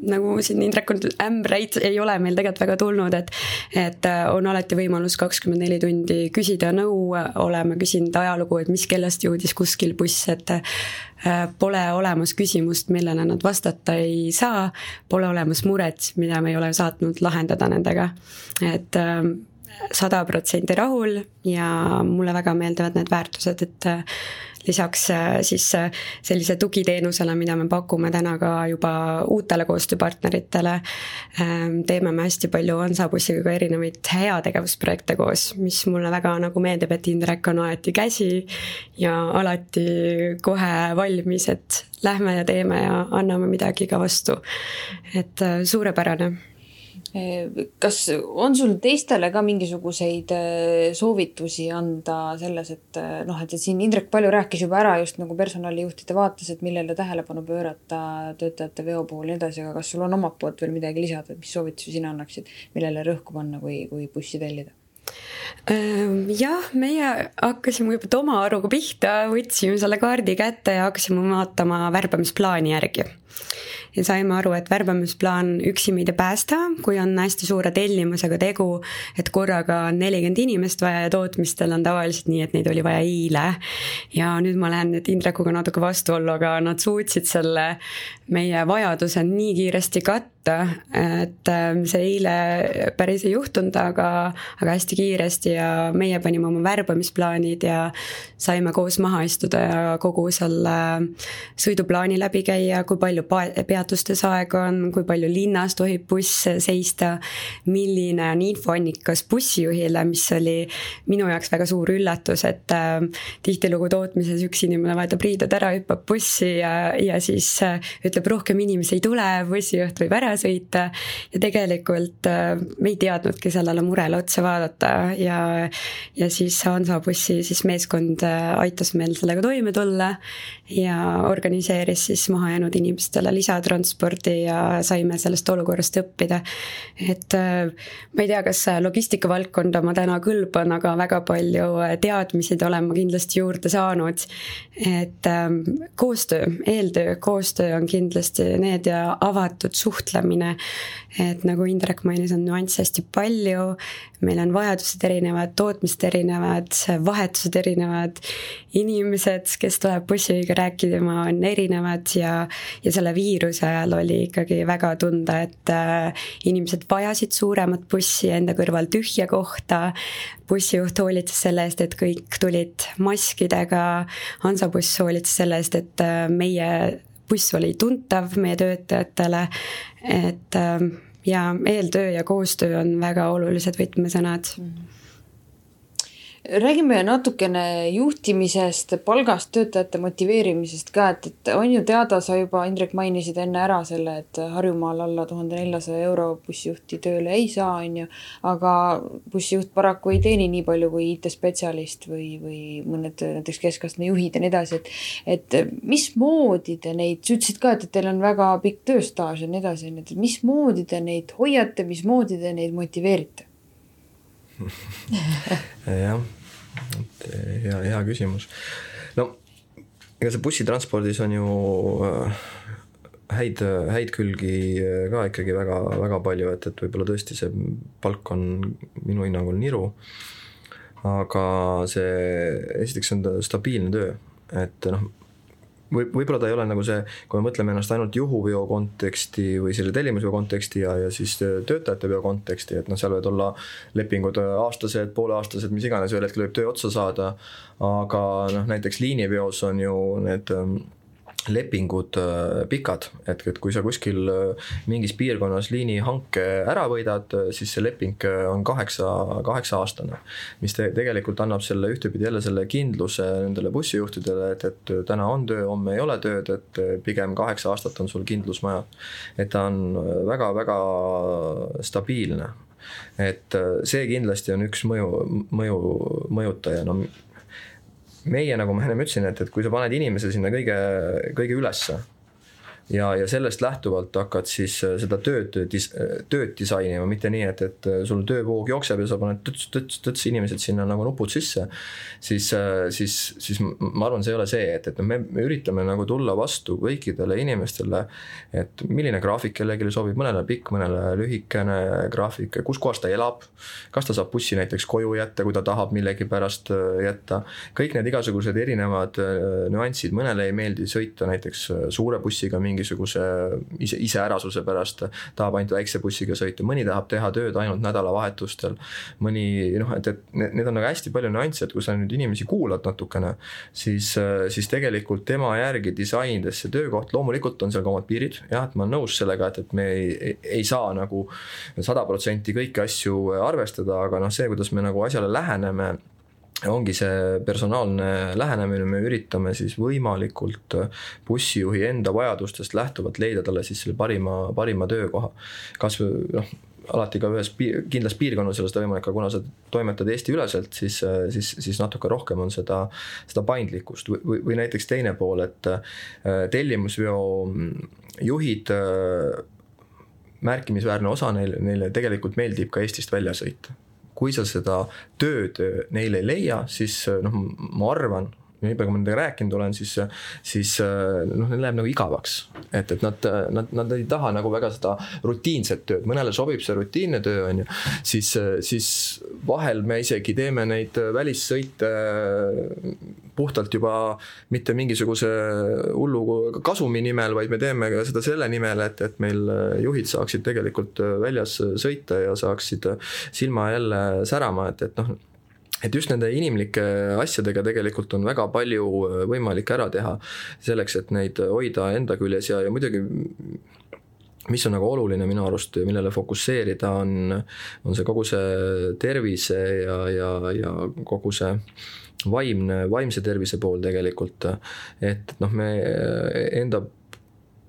nagu siin Indrek on, ämbreid ei ole meil tegelikult väga tulnud, et et äh, on alati võimalus kakskümmend neli tundi küsida nõu, oleme küsinud ajalugu, et mis kellast jõudis kuskil buss, et äh, pole olemas küsimust, millele nad vastata ei saa, pole olemas muret, mida me ei ole saatnud lahendada nendega, et äh, sada protsenti rahul ja mulle väga meeldivad need väärtused, et lisaks äh, siis äh, sellise tugiteenusele, mida me pakume täna ka juba uutele koostööpartneritele, ähm, teeme me hästi palju Hansabussiga ka erinevaid heategevusprojekte koos, mis mulle väga nagu meeldib, et Indrek on alati käsi ja alati kohe valmis, et lähme ja teeme ja anname midagi ka vastu. et äh, suurepärane kas on sul teistele ka mingisuguseid äh, soovitusi anda selles, et äh, noh, et siin Indrek palju rääkis juba ära just nagu personalijuhtide vaates, et millele tähelepanu pöörata töötajate veo puhul ja nii edasi, aga kas sul on omalt poolt veel midagi lisada, et mis soovitusi sina annaksid, millele rõhku panna, kui, kui bussi tellida? Ehm, jah, meie hakkasime juba Toma Aruga pihta, võtsime selle kaardi kätte ja hakkasime vaatama värbamisplaani järgi ja saime aru, et värbamisplaan üksi meid ei päästa, kui on hästi suure tellimusega tegu, et korraga on nelikümmend inimest vaja ja tootmistel on tavaliselt nii, et neid oli vaja eile. ja nüüd ma lähen nüüd Indrekuga natuke vastuollu, aga nad suutsid selle meie vajaduse nii kiiresti katta, et ähm, see eile päris ei juhtunud, aga, aga hästi kiiresti ja meie panime oma värbamisplaanid ja saime koos maha istuda ja kogu selle sõiduplaani läbi käia, kui palju peatustes aega on, kui palju linnas tohib buss seista, milline on infoannikas bussijuhile, mis oli minu jaoks väga suur üllatus, et äh, tihtilugu tootmises üks inimene vahetab riided ära, hüppab bussi ja, ja siis äh, ütleb, rohkem inimesi ei tule, bussijuht võib ära sõita. ja tegelikult äh, me ei teadnudki sellele murele otsa vaadata ja, ja siis Hansabussi siis meeskond äh, aitas meil sellega toime tulla. ja organiseeris siis mahajäänud inimestele lisatranspordi ja saime sellest olukorrast õppida. et äh, ma ei tea, kas logistika valdkonda ma täna kõlban, aga väga palju teadmisi olen ma kindlasti juurde saanud. et ähm, koostöö, eeltöö, koostöö on kindlasti need ja avatud suhtlemine. et nagu Indrek mainis, on nüansse hästi palju, meil on vajadused erinevad, tootmised erinevad, vahetused erinevad, inimesed, kes tuleb bussiga rääkima, on erinevad ja, ja selle viiruse ajal oli ikkagi väga tunda, et äh, inimesed vajasid suuremat bussi enda kõrval tühja kohta, bussijuht hoolitses selle eest, et kõik tulid maskidega, Hansabuss hoolitses selle eest, et äh, meie buss oli tuntav meie töötajatele, et ähm, ja eeltöö ja koostöö on väga olulised võtmesõnad mm. -hmm räägime natukene juhtimisest, palgast, töötajate motiveerimisest ka, et, et on ju teada, sa juba, Indrek, mainisid enne ära selle, et Harjumaal alla tuhande neljasaja euro bussijuhti tööle ei saa, on ju. aga bussijuht paraku ei teeni nii palju kui IT-spetsialist või, või mõned näiteks keskastme juhid ja nii edasi, et. et mismoodi te neid, sa ütlesid ka, et, et teil on väga pikk tööstaaž ja nii edasi, on ju, et mismoodi te neid hoiate, mismoodi te neid motiveerite? jah et hea, hea küsimus. no ega see bussitranspordis on ju äh, häid, häid külgi äh, ka ikkagi väga, väga palju, et, et võib-olla tõesti see palk on minu hinnangul niru. aga see, esiteks on ta stabiilne töö, et noh, või võib-olla ta ei ole nagu see, kui me mõtleme ennast ainult juhuveo konteksti või selle tellimusveo konteksti ja, ja siis töötajate veo konteksti, et noh, seal võivad olla lepingud aastased, pooleaastased, mis iganes, ühel hetkel võib töö otsa saada. aga noh, näiteks liiniveos on ju need lepingud äh, pikad, et, et kui sa kuskil äh, mingis piirkonnas liinihanke ära võidad, äh, siis see leping on kaheksa, kaheksa aastane. mis te, tegelikult annab selle ühtepidi jälle selle kindluse nendele bussijuhtidele, et, et täna on töö, homme ei ole tööd, et pigem kaheksa aastat on sul kindlus maja. et ta on väga-väga stabiilne et see kindlasti on üks mõju, mõju, mõjutaja, no meie, nagu ma ennem ütlesin, et, et kui sa paned inimese sinna kõige, kõige ülesse ja, ja sellest lähtuvalt hakkad siis äh, seda tööd, tööd disainima, mitte nii, et, et äh, sul töövoog jookseb ja sa paned tõts-tõts-tõts inimesed sinna nagu nupud sisse. siis, äh, siis, siis ma arvan, see ei ole see, et, et me, me üritame nagu tulla vastu kõikidele inimestele. et milline graafik kellelegi sobib, mõnele pikk, mõnele lühikene graafik, kus kohas ta elab. kas ta saab bussi näiteks koju jätta, kui ta tahab millegipärast jätta. kõik need igasugused erinevad nüansid, mõnele ei meeldi sõita näiteks suure bussiga mingi mingisuguse ise, iseärasuse pärast tahab ainult väikse bussiga sõita, mõni tahab teha tööd ainult nädalavahetustel. mõni noh, et, et need, on nagu hästi palju nüansse, et kui sa nüüd inimesi kuulad natukene, siis, siis tegelikult tema järgi disainides see töökoht, loomulikult on seal ka omad piirid, jah, et ma olen nõus sellega, et, et me ei, ei saa nagu sada protsenti kõiki asju arvestada, aga noh, see, kuidas me nagu asjale läheneme ongi see personaalne lähenemine, me üritame siis võimalikult bussijuhi enda vajadustest lähtuvalt leida talle siis selle parima, parima töökoha. kas noh, alati ka ühes piir, kindlas piirkonnas ei ole seda võimalik, aga kuna sa toimetad Eesti-üleselt, siis, siis, siis natuke rohkem on seda, seda paindlikkust või, või, või näiteks teine pool, et äh, tellimusveo juhid äh, märkimisväärne osa neil, neile tegelikult meeldib ka Eestist välja sõita kui sa seda tööd neile ei leia, siis noh, ma arvan, nii palju, kui ma nendega rääkinud olen, siis, siis noh, neil läheb nagu igavaks. et, et nad, nad, nad ei taha nagu väga seda rutiinset tööd, mõnele sobib see rutiinne töö, on ju. siis, siis vahel me isegi teeme neid välissõite puhtalt juba mitte mingisuguse hullu kasumi nimel, vaid me teeme seda selle nimel, et, et meil juhid saaksid tegelikult väljas sõita ja saaksid silma jälle särama, et, et noh et just nende inimlike asjadega tegelikult on väga palju võimalik ära teha selleks, et neid hoida enda küljes ja, ja muidugi mis on nagu oluline minu arust, millele fokusseerida, on, on see kogu see tervise ja, ja, ja kogu see vaimne, vaimse tervise pool tegelikult. et noh, me enda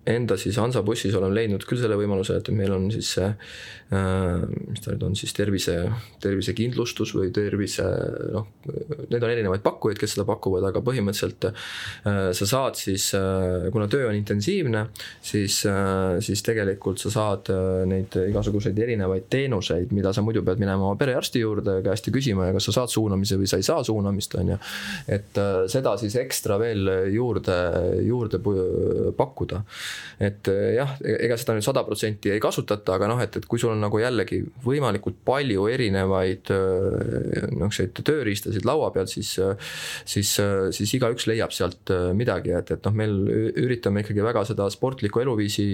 enda siis Hansabussis olen leidnud küll selle võimaluse, et meil on siis see äh,, mis ta nüüd on siis tervise, tervisekindlustus või tervise noh, need on erinevaid pakkujaid, kes seda pakuvad, aga põhimõtteliselt äh, sa saad siis äh,, kuna töö on intensiivne, siis äh,, siis tegelikult sa saad äh, neid igasuguseid erinevaid teenuseid, mida sa muidu pead minema oma perearsti juurde käest ja küsima ja kas sa saad suunamise või sa ei saa suunamist, on ju. et äh, seda siis ekstra veel juurde, juurde pakkuda et eh, jah, e-, ega seda nüüd sada protsenti ei kasutata, aga noh, et, et kui sul on nagu jällegi võimalikult palju erinevaid eh, niisuguseid tööriistasid laua peal, siis, siis, siis igaüks leiab sealt eh, midagi, et, et noh, meil üritame ikkagi väga seda sportlikku eluviisi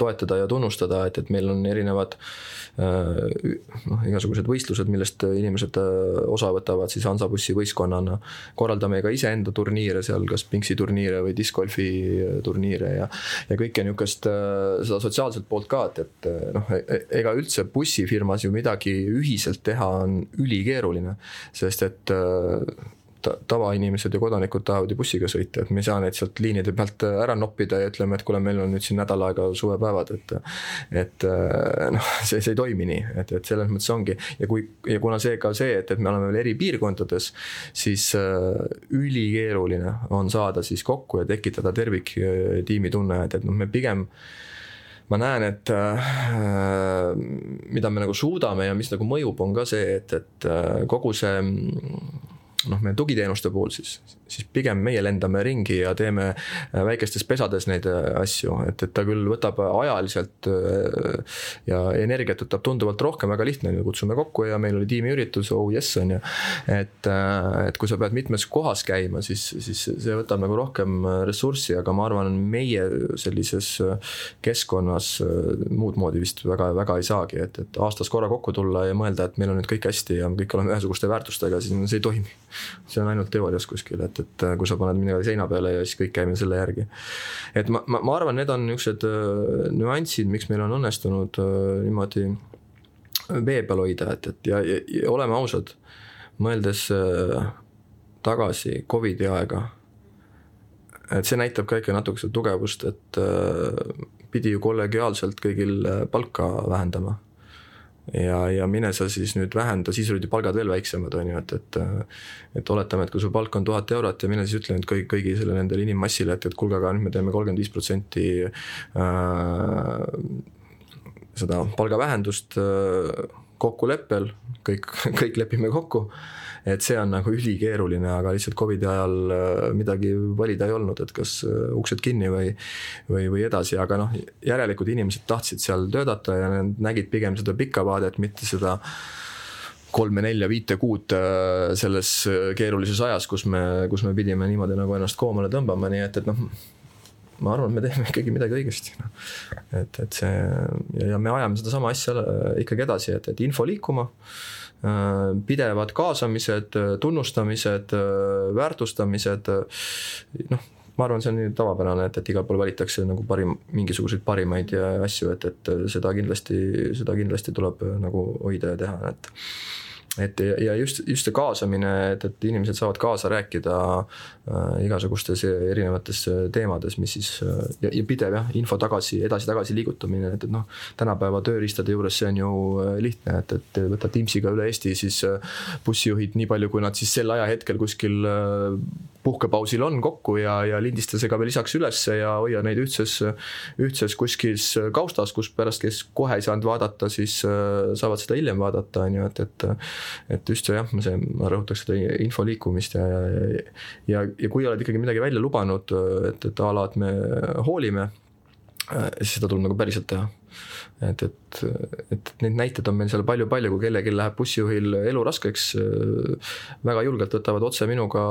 toetada ja tunnustada, et, et meil on erinevad äh, Äh, noh, igasugused võistlused, millest inimesed äh, osa võtavad siis Hansabussi võistkonnana. korraldame ka iseenda turniire seal, kas pingsi turniire või discgolfi äh, turniire ja, ja kõike nihukest, seda sotsiaalset poolt ka, et, et noh, e-, e-, ega üldse bussifirmas ju midagi ühiselt teha on ülikeeruline, sest et tavainimesed ja kodanikud tahavad ju bussiga sõita, et me ei saa neid sealt liinide pealt äh, ära noppida ja ütleme, et kuule, meil on nüüd siin nädal aega suvepäevad, et. et äh, noh, see, see ei toimi nii, et, et selles mõttes ongi ja kui ja kuna see ka see, et, et me oleme veel eri piirkondades, siis äh, ülikeeruline on saada siis kokku ja tekitada terviktiimi tunne, et, et noh, me pigem ma näen, et äh, mida me nagu suudame ja mis nagu mõjub, on ka see, et, et äh, kogu see noh, meie tugiteenuste puhul siis, siis pigem meie lendame ringi ja teeme äh, väikestes pesades neid äh, asju, et, et ta küll võtab ajaliselt äh, ja energiat võtab tunduvalt rohkem, väga lihtne, kutsume kokku ja meil oli tiimiüritus, oh yes on ju. et, et kui sa pead mitmes kohas käima, siis, siis see võtab nagu rohkem ressurssi, aga ma arvan, meie sellises keskkonnas muud moodi vist väga, väga ei saagi, et, et aastas korra kokku tulla ja mõelda, et meil on nüüd kõik hästi ja me kõik oleme ühesuguste väärtustega, siis see ei toimi see on ainult teoorias kuskil, et, et äh, kui sa paned midagi seina peale ja siis kõik käime selle järgi. et ma, ma, ma arvan, need on niisugused äh, nüansid, miks meil on õnnestunud äh, niimoodi vee peal hoida, et, et ja, ja, ja oleme ausad, mõeldes tagasi Covidi aega, et see näitab ka ikka natuke seda tugevust, et pidi ju kollegiaalselt kõigil palka vähendama ja, ja mine sa siis nüüd vähenda, siis olid ju palgad veel väiksemad, on ju, et, et et oletame, et kui su palk on tuhat eurot ja mine siis ütle nüüd kõik, kõigi selle nendele inimmassile, et, et kuulge, aga nüüd me teeme kolmkümmend viis protsenti äh, seda palgavähendust äh, kokkuleppel, kõik, kõik lepime kokku. Et see on nagu ülikeeruline, aga lihtsalt Covidi ajal äh, midagi valida ei olnud, et kas äh, uksed kinni või, või, või edasi, aga noh, järelikult inimesed tahtsid seal töötada ja nad nägid pigem seda pikka vaadet, mitte seda kolme-nelja-viite kuud äh, selles keerulises ajas, kus me, kus me pidime niimoodi nagu ennast koomale tõmbama, nii et, et noh, ma arvan, et me teeme ikkagi midagi õigesti no.. et, et see ja, ja me ajame sedasama asja ikkagi edasi, et, et info liikuma äh, Äh, pidevad kaasamised, tunnustamised, äh, väärtustamised, noh, ma arvan, see on nii tavapärane, et, et igal pool valitakse nagu parim, mingisuguseid parimaid asju, et, et seda kindlasti, seda kindlasti tuleb nagu hoida ja teha, et et ja just, just see kaasamine, et, et inimesed saavad kaasa rääkida äh, igasugustes erinevates teemades, mis siis äh, ja, ja pidev jah, info tagasi, edasi-tagasi liigutamine, et, et noh, tänapäeva tööriistade juures see on ju äh, lihtne, et, et võta Teamsiga üle Eesti siis äh, bussijuhid, nii palju, kui nad siis sel ajahetkel kuskil äh, puhkepausil on kokku ja, ja lindista see ka veel lisaks ülesse ja hoia neid ühtses, ühtses kuskil kaustas, kus pärast, kes kohe ei saanud vaadata, siis äh, saavad seda hiljem vaadata, on ju, et, et et just see jah, see, ma rõhutaks seda info liikumist ja, ja, ja, ja kui oled ikkagi midagi välja lubanud, et, et a la, et me hoolime, siis seda tuleb nagu päriselt teha et, et, et neid näiteid on meil seal palju-palju, kui kellelgi läheb bussijuhil elu raskeks, väga julgelt võtavad otse minuga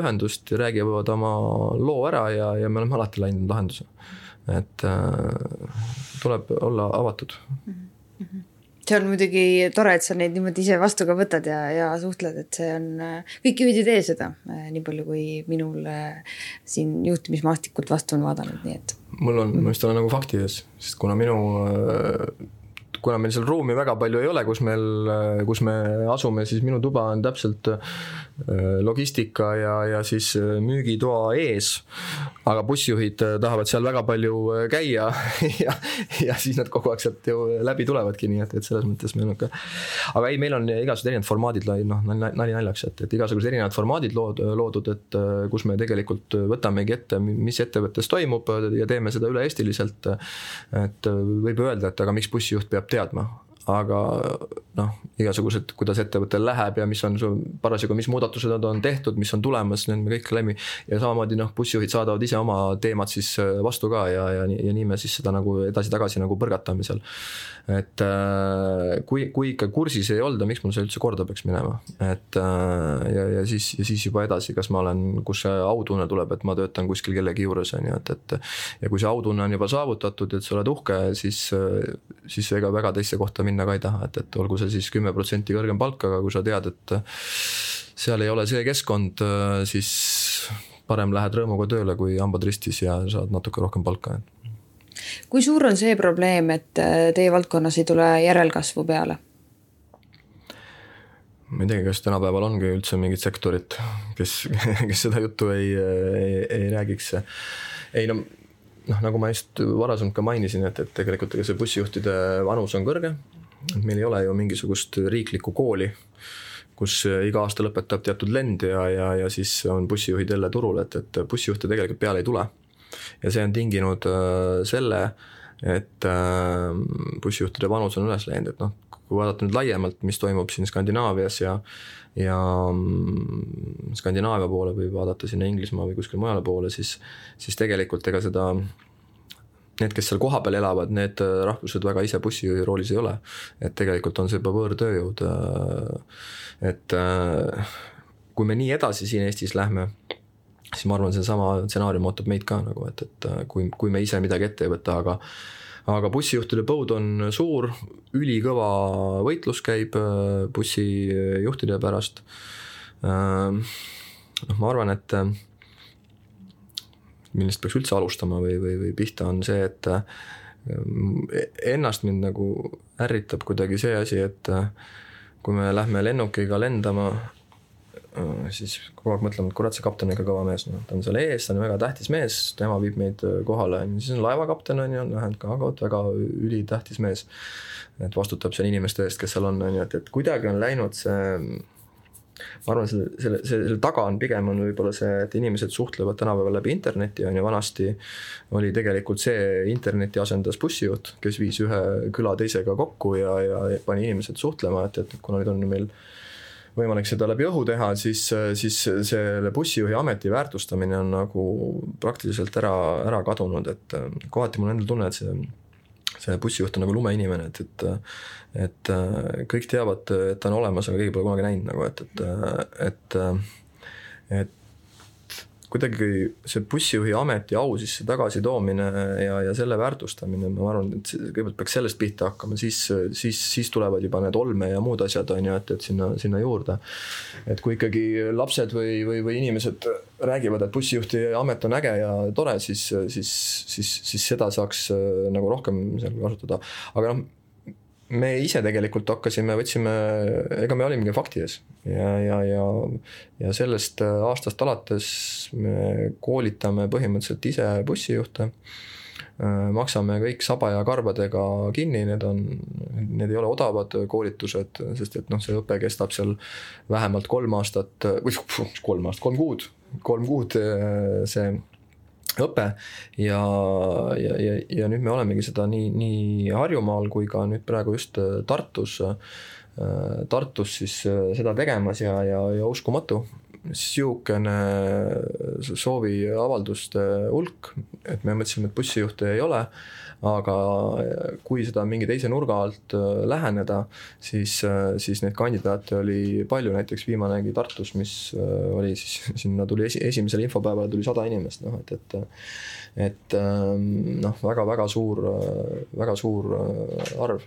ühendust ja räägivad oma loo ära ja, ja me oleme alati leidnud lahenduse. et äh, tuleb olla avatud mm. -hmm see on muidugi tore, et sa neid niimoodi ise vastu ka võtad ja, ja suhtled, et see on, kõik juhid ei tee seda, nii palju kui minul siin juhtimismaastikult vastu on vaadanud, nii et. mul on, ma just olen nagu fakti ees, sest kuna minu kuna meil seal ruumi väga palju ei ole, kus meil, kus me asume, siis minu tuba on täpselt äh, logistika ja, ja siis äh, müügitoa ees. aga bussijuhid äh, tahavad seal väga palju käia ja, ja siis nad kogu aeg sealt ju läbi tulevadki, nii et, et selles mõttes meil on ka. aga ei, meil on igasugused erinevad formaadid, noh nali naljaks, et, et igasugused erinevad formaadid lood, loodud, et kus me tegelikult võtamegi ette, mis ettevõttes toimub ja teeme seda üle-eestiliselt. et võib öelda, et aga miks bussijuht peab teadma, aga noh, igasugused, kuidas ettevõttel läheb ja mis on su parasjagu, mis muudatused nad on tehtud, mis on tulemas, need me kõik läbi. ja samamoodi noh, bussijuhid saadavad ise oma teemad siis äh, vastu ka ja, ja, ja nii me siis seda nagu edasi-tagasi nagu põrgatame seal. et äh, kui, kui ikka kursis ei olda, miks mul see üldse korda peaks minema, et äh, ja, ja siis, ja siis juba edasi, kas ma olen, kus see autunne tuleb, et ma töötan kuskil kellegi juures on ju, et, et. ja kui see autunne on juba saavutatud, et sa oled uhke, siis, siis ega väga teisse kohta minna ka ei taha, et, et olgu see siis kümme protsenti kõrgem palk, aga kui sa tead, et seal ei ole see keskkond, siis parem lähed rõõmuga tööle, kui hambad ristis ja saad natuke rohkem palka kui suur on see probleem, et äh, teie valdkonnas ei tule järelkasvu peale? ma ei teagi, kas tänapäeval ongi üldse mingit sektorit, kes, kes seda juttu ei, ei, ei räägiks. ei no noh, nagu ma just varasemalt ka mainisin, et, et tegelikult ega see bussijuhtide vanus on kõrge. Meil ei ole ju mingisugust riiklikku kooli, kus iga aasta lõpetab teatud lend ja, ja, ja siis on bussijuhid jälle turul, et, et bussijuhte tegelikult peale ei tule. Ja see on tinginud äh, selle, et äh, bussijuhtide vanus on üles läinud, et noh, kui vaadata nüüd laiemalt, mis toimub siin Skandinaavias ja ja mm, Skandinaavia poole või vaadata sinna Inglismaa või kuskile mujale poole, siis, siis tegelikult ega seda need, kes seal kohapeal elavad, need rahvused väga ise bussijuhi roolis ei ole. et tegelikult on see juba võõrtööjõud. et kui me nii edasi siin Eestis lähme, siis ma arvan, seesama stsenaarium ootab meid ka nagu, et, et kui, kui me ise midagi ette ei võta, aga aga bussijuhtide põud on suur, ülikõva võitlus käib äh, bussijuhtide pärast. Noh, ma arvan, et äh, millest peaks üldse alustama või, või, või pihta, on see, et äh, ennast mind nagu ärritab kuidagi see asi, et kui me lähme lennukiga lendama Äh, siis kogu aeg mõtlema, et kurat, see kapten on ikka kõva mees, noh, ta on seal ees, ta on väga tähtis mees, tema viib meid äh, kohale, on ju, siis on laevakapten, on ju, vähemalt ka vot väga ülitähtis mees. et vastutab seal inimeste eest, kes seal on, on ju, et, et kuidagi on läinud see ma arvan, selle, selle, selle taga on pigem on võib-olla see, et inimesed suhtlevad tänapäeval läbi interneti, on ju, vanasti oli tegelikult see, interneti asendas bussijuht, kes viis ühe küla teisega kokku ja, ja pani inimesed suhtlema, et, et kuna nüüd on meil võimalik seda läbi õhu teha, siis, siis selle bussijuhi ameti väärtustamine on nagu praktiliselt ära, ära kadunud, et kohati mul endal tunne, et see see bussijuht on nagu lumeinimene, et, et et kõik teavad, et ta on olemas, aga keegi pole kunagi näinud nagu, et, et, et et kuidagi see bussijuhi ameti au sisse tagasitoomine ja, ja selle väärtustamine, ma arvan, et kõigepealt peaks sellest pihta hakkama, siis, siis, siis tulevad juba need olme ja muud asjad, on ju, et, et sinna, sinna juurde. et kui ikkagi lapsed või, või, või inimesed räägivad, et bussijuhti amet on äge ja tore, siis, siis, siis, siis seda saaks nagu rohkem seal kasutada, aga noh me ise tegelikult hakkasime, võtsime, ega me olimegi fakti ees ja, ja, ja, ja sellest aastast alates me koolitame põhimõtteliselt ise bussijuhte. maksame kõik saba ja karbadega kinni, need on, need ei ole odavad koolitused, sest et noh, see õpe kestab seal vähemalt kolm aastat või kolm aastat, kolm kuud, kolm kuud see õpe. Ja, ja, ja, ja nüüd me olemegi seda nii, nii Harjumaal kui ka nüüd praegu just äh, Tartus, äh, Tartus siis äh, seda tegemas ja, ja, ja uskumatu, sihukene sooviavalduste hulk, et me mõtlesime, et bussijuhte ei ole aga kui seda mingi teise nurga alt äh, läheneda, siis, äh, siis neid kandidaate oli palju, näiteks viimanegi Tartus, mis oli siis, sinna tuli esi, esimesel infopäeval tuli sada inimest, noh et, et et ähm, noh, väga-väga suur, väga suur arv.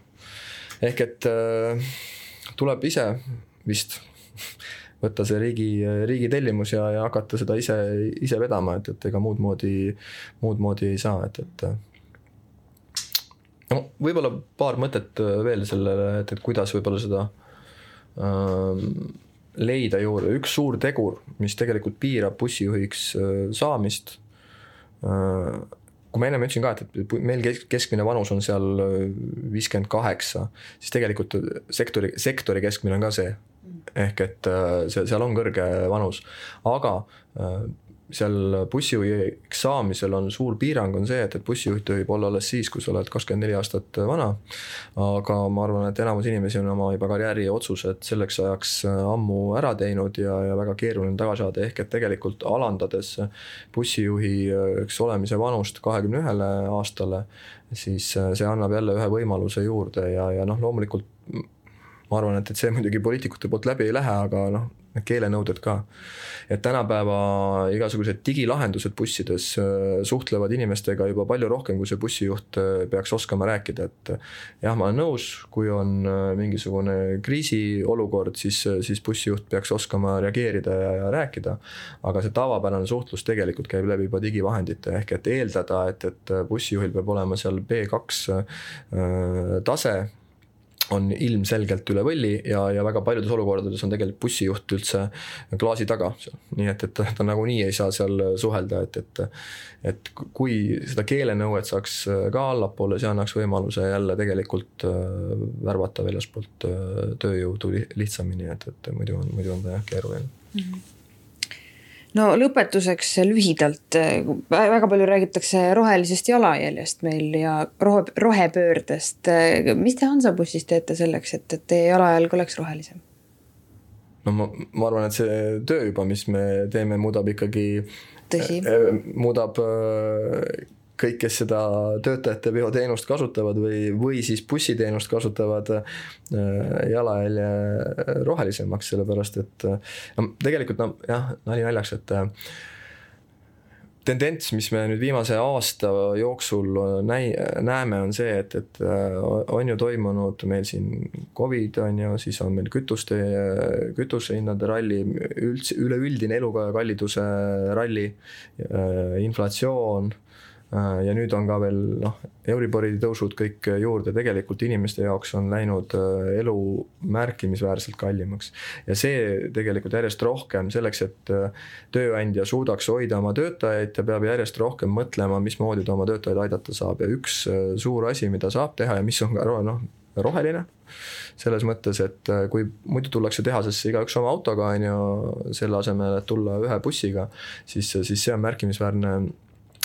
ehk et tuleb ise vist võtta see riigi, riigi tellimus ja, ja hakata seda ise, ise vedama, et, et ega muud moodi, muud moodi ei saa, et, et no võib-olla paar mõtet äh, veel sellele, et, et kuidas võib-olla seda ähm, leida juurde, üks suur tegur, mis tegelikult piirab bussijuhiks äh, saamist äh,. kui ma ennem ütlesin ka, et, et meil keskmine vanus on seal äh, viiskümmend kaheksa, siis tegelikult sektori, sektori keskmine on ka see. ehk et äh, see, seal on kõrge vanus, aga äh, seal bussijuhiks saamisel on suur piirang, on see, et, et bussijuht võib olla alles siis, kui sa oled kakskümmend neli aastat vana. aga ma arvan, et enamus inimesi on oma juba karjääri otsused selleks ajaks ammu ära teinud ja, ja väga keeruline tagasi saada, ehk et tegelikult alandades bussijuhiks olemise vanust kahekümne ühele aastale, siis see annab jälle ühe võimaluse juurde ja, ja noh, loomulikult ma arvan, et, et see muidugi poliitikute poolt läbi ei lähe, aga noh, need keelenõuded ka. et tänapäeva igasugused digilahendused bussides äh, suhtlevad inimestega juba palju rohkem, kui see bussijuht äh, peaks oskama rääkida, et jah, ma olen nõus, kui on äh, mingisugune kriisiolukord, siis, siis bussijuht peaks oskama reageerida ja, ja rääkida. aga see tavapärane suhtlus tegelikult käib läbi juba digivahendite, ehk et eeldada, et, et bussijuhil peab olema seal B2 tase on ilmselgelt üle võlli ja, ja väga paljudes olukordades on tegelikult bussijuht üldse klaasi taga seal. nii et, et ta, ta nagunii ei saa seal suhelda, et, et et kui seda keelenõuet saaks ka allapoole, see annaks võimaluse jälle tegelikult äh, värvata väljaspoolt äh, tööjõudu lihtsamini, et, et muidu on, muidu on ta jah, keeruline mm. -hmm no lõpetuseks lühidalt, väga palju räägitakse rohelisest jalajäljest meil ja rohe, rohepöördest. mis te Hansabussis teete selleks, et, et teie jalajälg oleks rohelisem? no ma, ma arvan, et see töö juba, mis me teeme, muudab ikkagi. tõsi. muudab kõik, kes seda töötajate veoteenust kasutavad või, või siis bussiteenust kasutavad jalajälje rohelisemaks, sellepärast et no tegelikult no jah, nali naljaks, et tendents, mis me nüüd viimase aasta jooksul näi-, näeme, on see, et, et on ju toimunud meil siin Covid on ju, siis on meil kütuste, kütusehindade ralli, üldse üleüldine elukalliduse ralli, inflatsioon Äh, ja nüüd on ka veel noh, Euribori tõusud kõik juurde, tegelikult inimeste jaoks on läinud äh, elu märkimisväärselt kallimaks. ja see tegelikult järjest rohkem selleks, et äh, tööandja suudaks hoida oma töötajaid, ta peab järjest rohkem mõtlema, mismoodi ta oma töötajaid aidata saab ja üks suur asi, mida saab teha ja mis on ka noh, roheline selles mõttes, et kui muidu tullakse tehasesse igaüks oma autoga, on ju, selle asemel, et tulla ühe bussiga, siis, siis see on märkimisväärne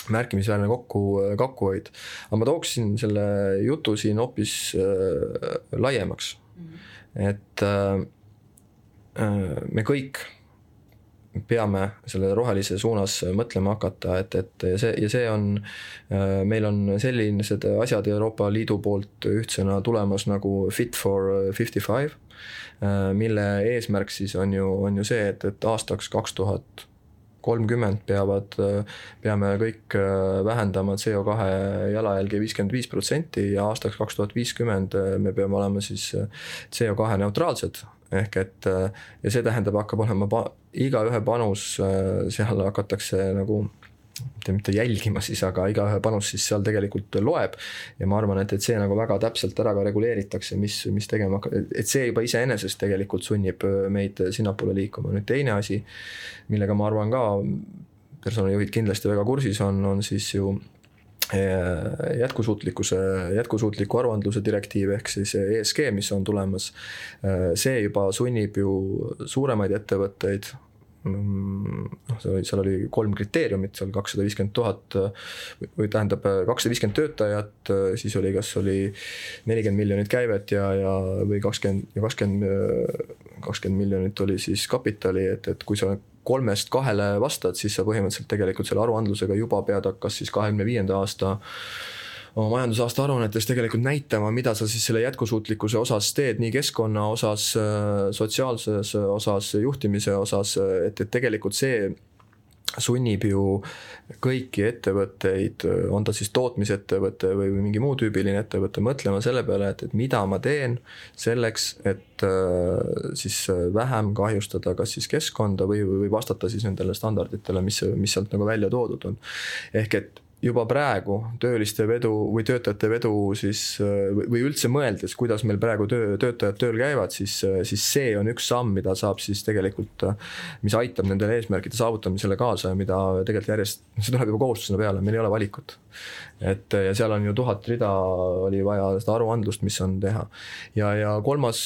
märkimisväärne kokku, kokkuhoid. aga ma tooksin selle jutu siin hoopis äh, laiemaks mm. -hmm. et äh, äh, me kõik peame selle rohelise suunas mõtlema hakata, et, et ja see, ja see on, äh, meil on sellised asjad Euroopa Liidu poolt ühtsena tulemas nagu Fit for fifty five, äh, mille eesmärk siis on ju, on ju see, et, et aastaks kaks tuhat kolmkümmend peavad, peame kõik äh, vähendama CO2 jalajälge viiskümmend viis protsenti ja aastaks kaks tuhat viiskümmend äh, me peame olema siis äh, CO2 neutraalsed. ehk et ja see tähendab, hakkab olema pa-, igaühe panus, seal hakatakse nagu mitte, mitte jälgima siis, aga igaühe panus siis seal tegelikult loeb. ja ma arvan, et, et see nagu väga täpselt ära ka reguleeritakse, mis, mis tegema hakkab, et see juba iseenesest tegelikult sunnib meid sinnapoole liikuma, nüüd teine asi, millega ma arvan ka personalijuhid kindlasti väga kursis on, on siis ju eh, jätkusuutlikkuse, jätkusuutliku aruandluse direktiiv ehk siis ESG, mis on tulemas. Eh, see juba sunnib ju suuremaid ettevõtteid noh, see oli, seal oli kolm kriteeriumit, seal kakssada viiskümmend tuhat või tähendab kakssada viiskümmend töötajat, siis oli, kas oli nelikümmend miljonit käivet ja, ja või kakskümmend ja kakskümmend, kakskümmend miljonit oli siis kapitali, et, et kui sa kolmest kahele vastad, siis sa põhimõtteliselt tegelikult selle aruandlusega juba pead kas siis kahekümne viienda aasta oma majandusaasta aruannetes tegelikult näitama, mida sa siis selle jätkusuutlikkuse osas teed, nii keskkonna osas, sotsiaalses osas, juhtimise osas, et, et tegelikult see sunnib ju kõiki ettevõtteid, on ta siis tootmisettevõte või, mingi muu tüübiline ettevõte, mõtlema selle peale, et, et mida ma teen selleks, et äh, siis vähem kahjustada kas siis keskkonda või, või vastata siis nendele standarditele, mis, mis sealt nagu välja toodud on. ehk et juba praegu tööliste vedu või töötajate vedu siis või üldse mõeldes, kuidas meil praegu töö, töötajad tööl käivad, siis, siis see on üks samm, mida saab siis tegelikult, mis aitab nendele eesmärkide saavutamisele kaasa ja mida tegelikult järjest, see tuleb juba kohustusena peale, meil ei ole valikut et ja seal on ju tuhat rida oli vaja seda aruandlust, mis on teha. ja, ja kolmas,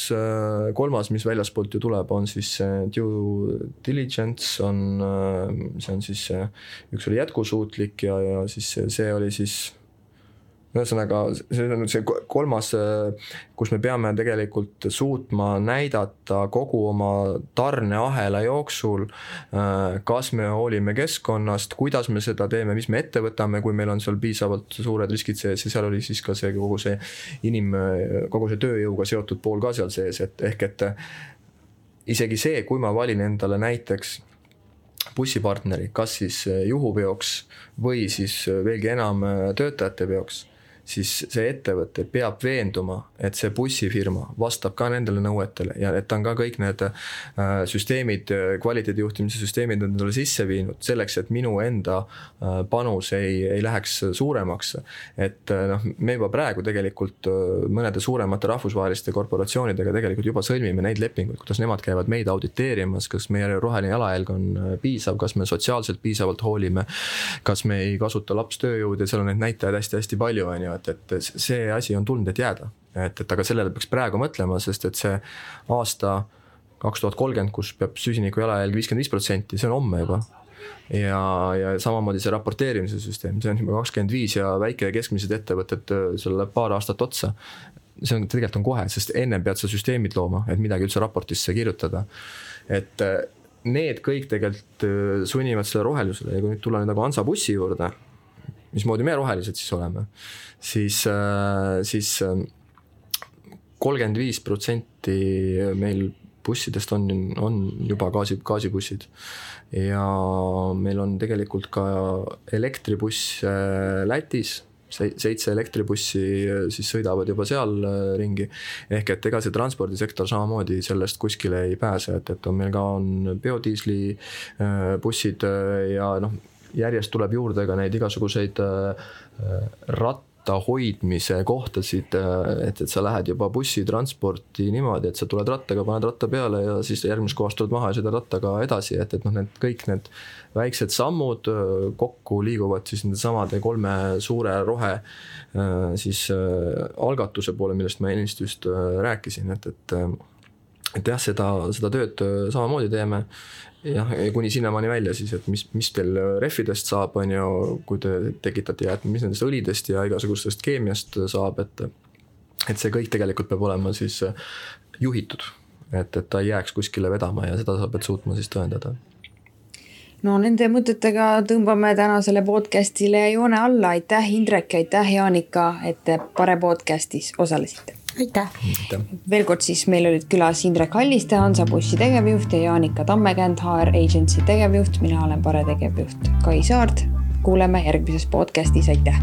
kolmas, mis väljaspoolt ju tuleb, on siis due diligence on, see on siis, üks oli jätkusuutlik ja, ja siis see oli siis ühesõnaga, see on nüüd see kolmas, kus me peame tegelikult suutma näidata kogu oma tarneahela jooksul, kas me hoolime keskkonnast, kuidas me seda teeme, mis me ette võtame, kui meil on seal piisavalt suured riskid sees ja seal oli siis ka see kogu see inim, kogu see tööjõuga seotud pool ka seal sees, et ehk et isegi see, kui ma valin endale näiteks bussipartneri, kas siis juhuveoks või siis veelgi enam töötajate veoks siis see ettevõte peab veenduma, et see bussifirma vastab ka nendele nõuetele ja et ta on ka kõik need äh, süsteemid, kvaliteedijuhtimise süsteemid endale sisse viinud selleks, et minu enda äh, panus ei, ei läheks suuremaks. et äh, noh, me juba praegu tegelikult mõnede suuremate rahvusvaheliste korporatsioonidega tegelikult juba sõlmime neid lepinguid, kuidas nemad käivad meid auditeerimas, kas meie roheline jalajälg on piisav, kas me sotsiaalselt piisavalt hoolime, kas me ei kasuta lapstööjõudu ja seal on neid näitajaid hästi-hästi palju, on ju, et, et see asi on tulnud, et jääda. et, et aga sellele peaks praegu mõtlema, sest et see aasta kaks tuhat kolmkümmend, kus peab süsiniku jalajälg viiskümmend viis protsenti, see on homme juba ja, ja samamoodi see raporteerimise süsteem, see on juba kakskümmend viis ja väike ja keskmised ettevõtted, seal läheb paar aastat otsa see on, tegelikult on kohe, sest ennem pead sa süsteemid looma, et midagi üldse raportisse kirjutada. et äh, need kõik tegelikult äh, sunnivad selle rohelusele ja kui nüüd tulla nüüd nagu Hansabussi juurde, mismoodi me rohelised siis oleme, siis, äh, siis kolmkümmend viis protsenti meil bussidest on, on juba gaasi, gaasibussid. ja meil on tegelikult ka elektribuss Lätis seitse elektribussi äh, siis sõidavad juba seal äh, ringi. ehk et ega see transpordisektor samamoodi sellest kuskile ei pääse, et, et on meil ka on biodiisli äh, bussid ja noh, järjest tuleb juurde ka neid igasuguseid rat-, ratta hoidmise kohtasid, et, et sa lähed juba bussitransporti niimoodi, et sa tuled rattaga, paned ratta peale ja siis järgmises kohas tuled maha ja sõidad rattaga edasi, et, et noh, need kõik need väiksed sammud kokku liiguvad siis nende samade kolme suure rohe siis algatuse poole, millest ma ennist just rääkisin, et, et et jah, seda, seda tööd samamoodi teeme jah, kuni sinnamaani välja siis, et mis, mis teil rehvidest saab, on ju, kui te tekitate jäätmeid, mis nendest õlidest ja igasugustest keemiast saab, et et see kõik tegelikult peab olema siis juhitud, et, et ta ei jääks kuskile vedama ja seda sa pead suutma siis tõendada. No nende mõtetega tõmbame tänasele podcast'ile joone alla, aitäh Indrek! Aitäh Jaanika, et te Pare podcast'is osalesite aitäh, aitäh.! veel kord siis meil olid külas Indrek Halliste, Hansabussi tegevjuht ja Jaanika Tammekänd, HR Agency tegevjuht, mina olen Pare tegevjuht Kai Saart. kuuleme järgmises podcastis, aitäh!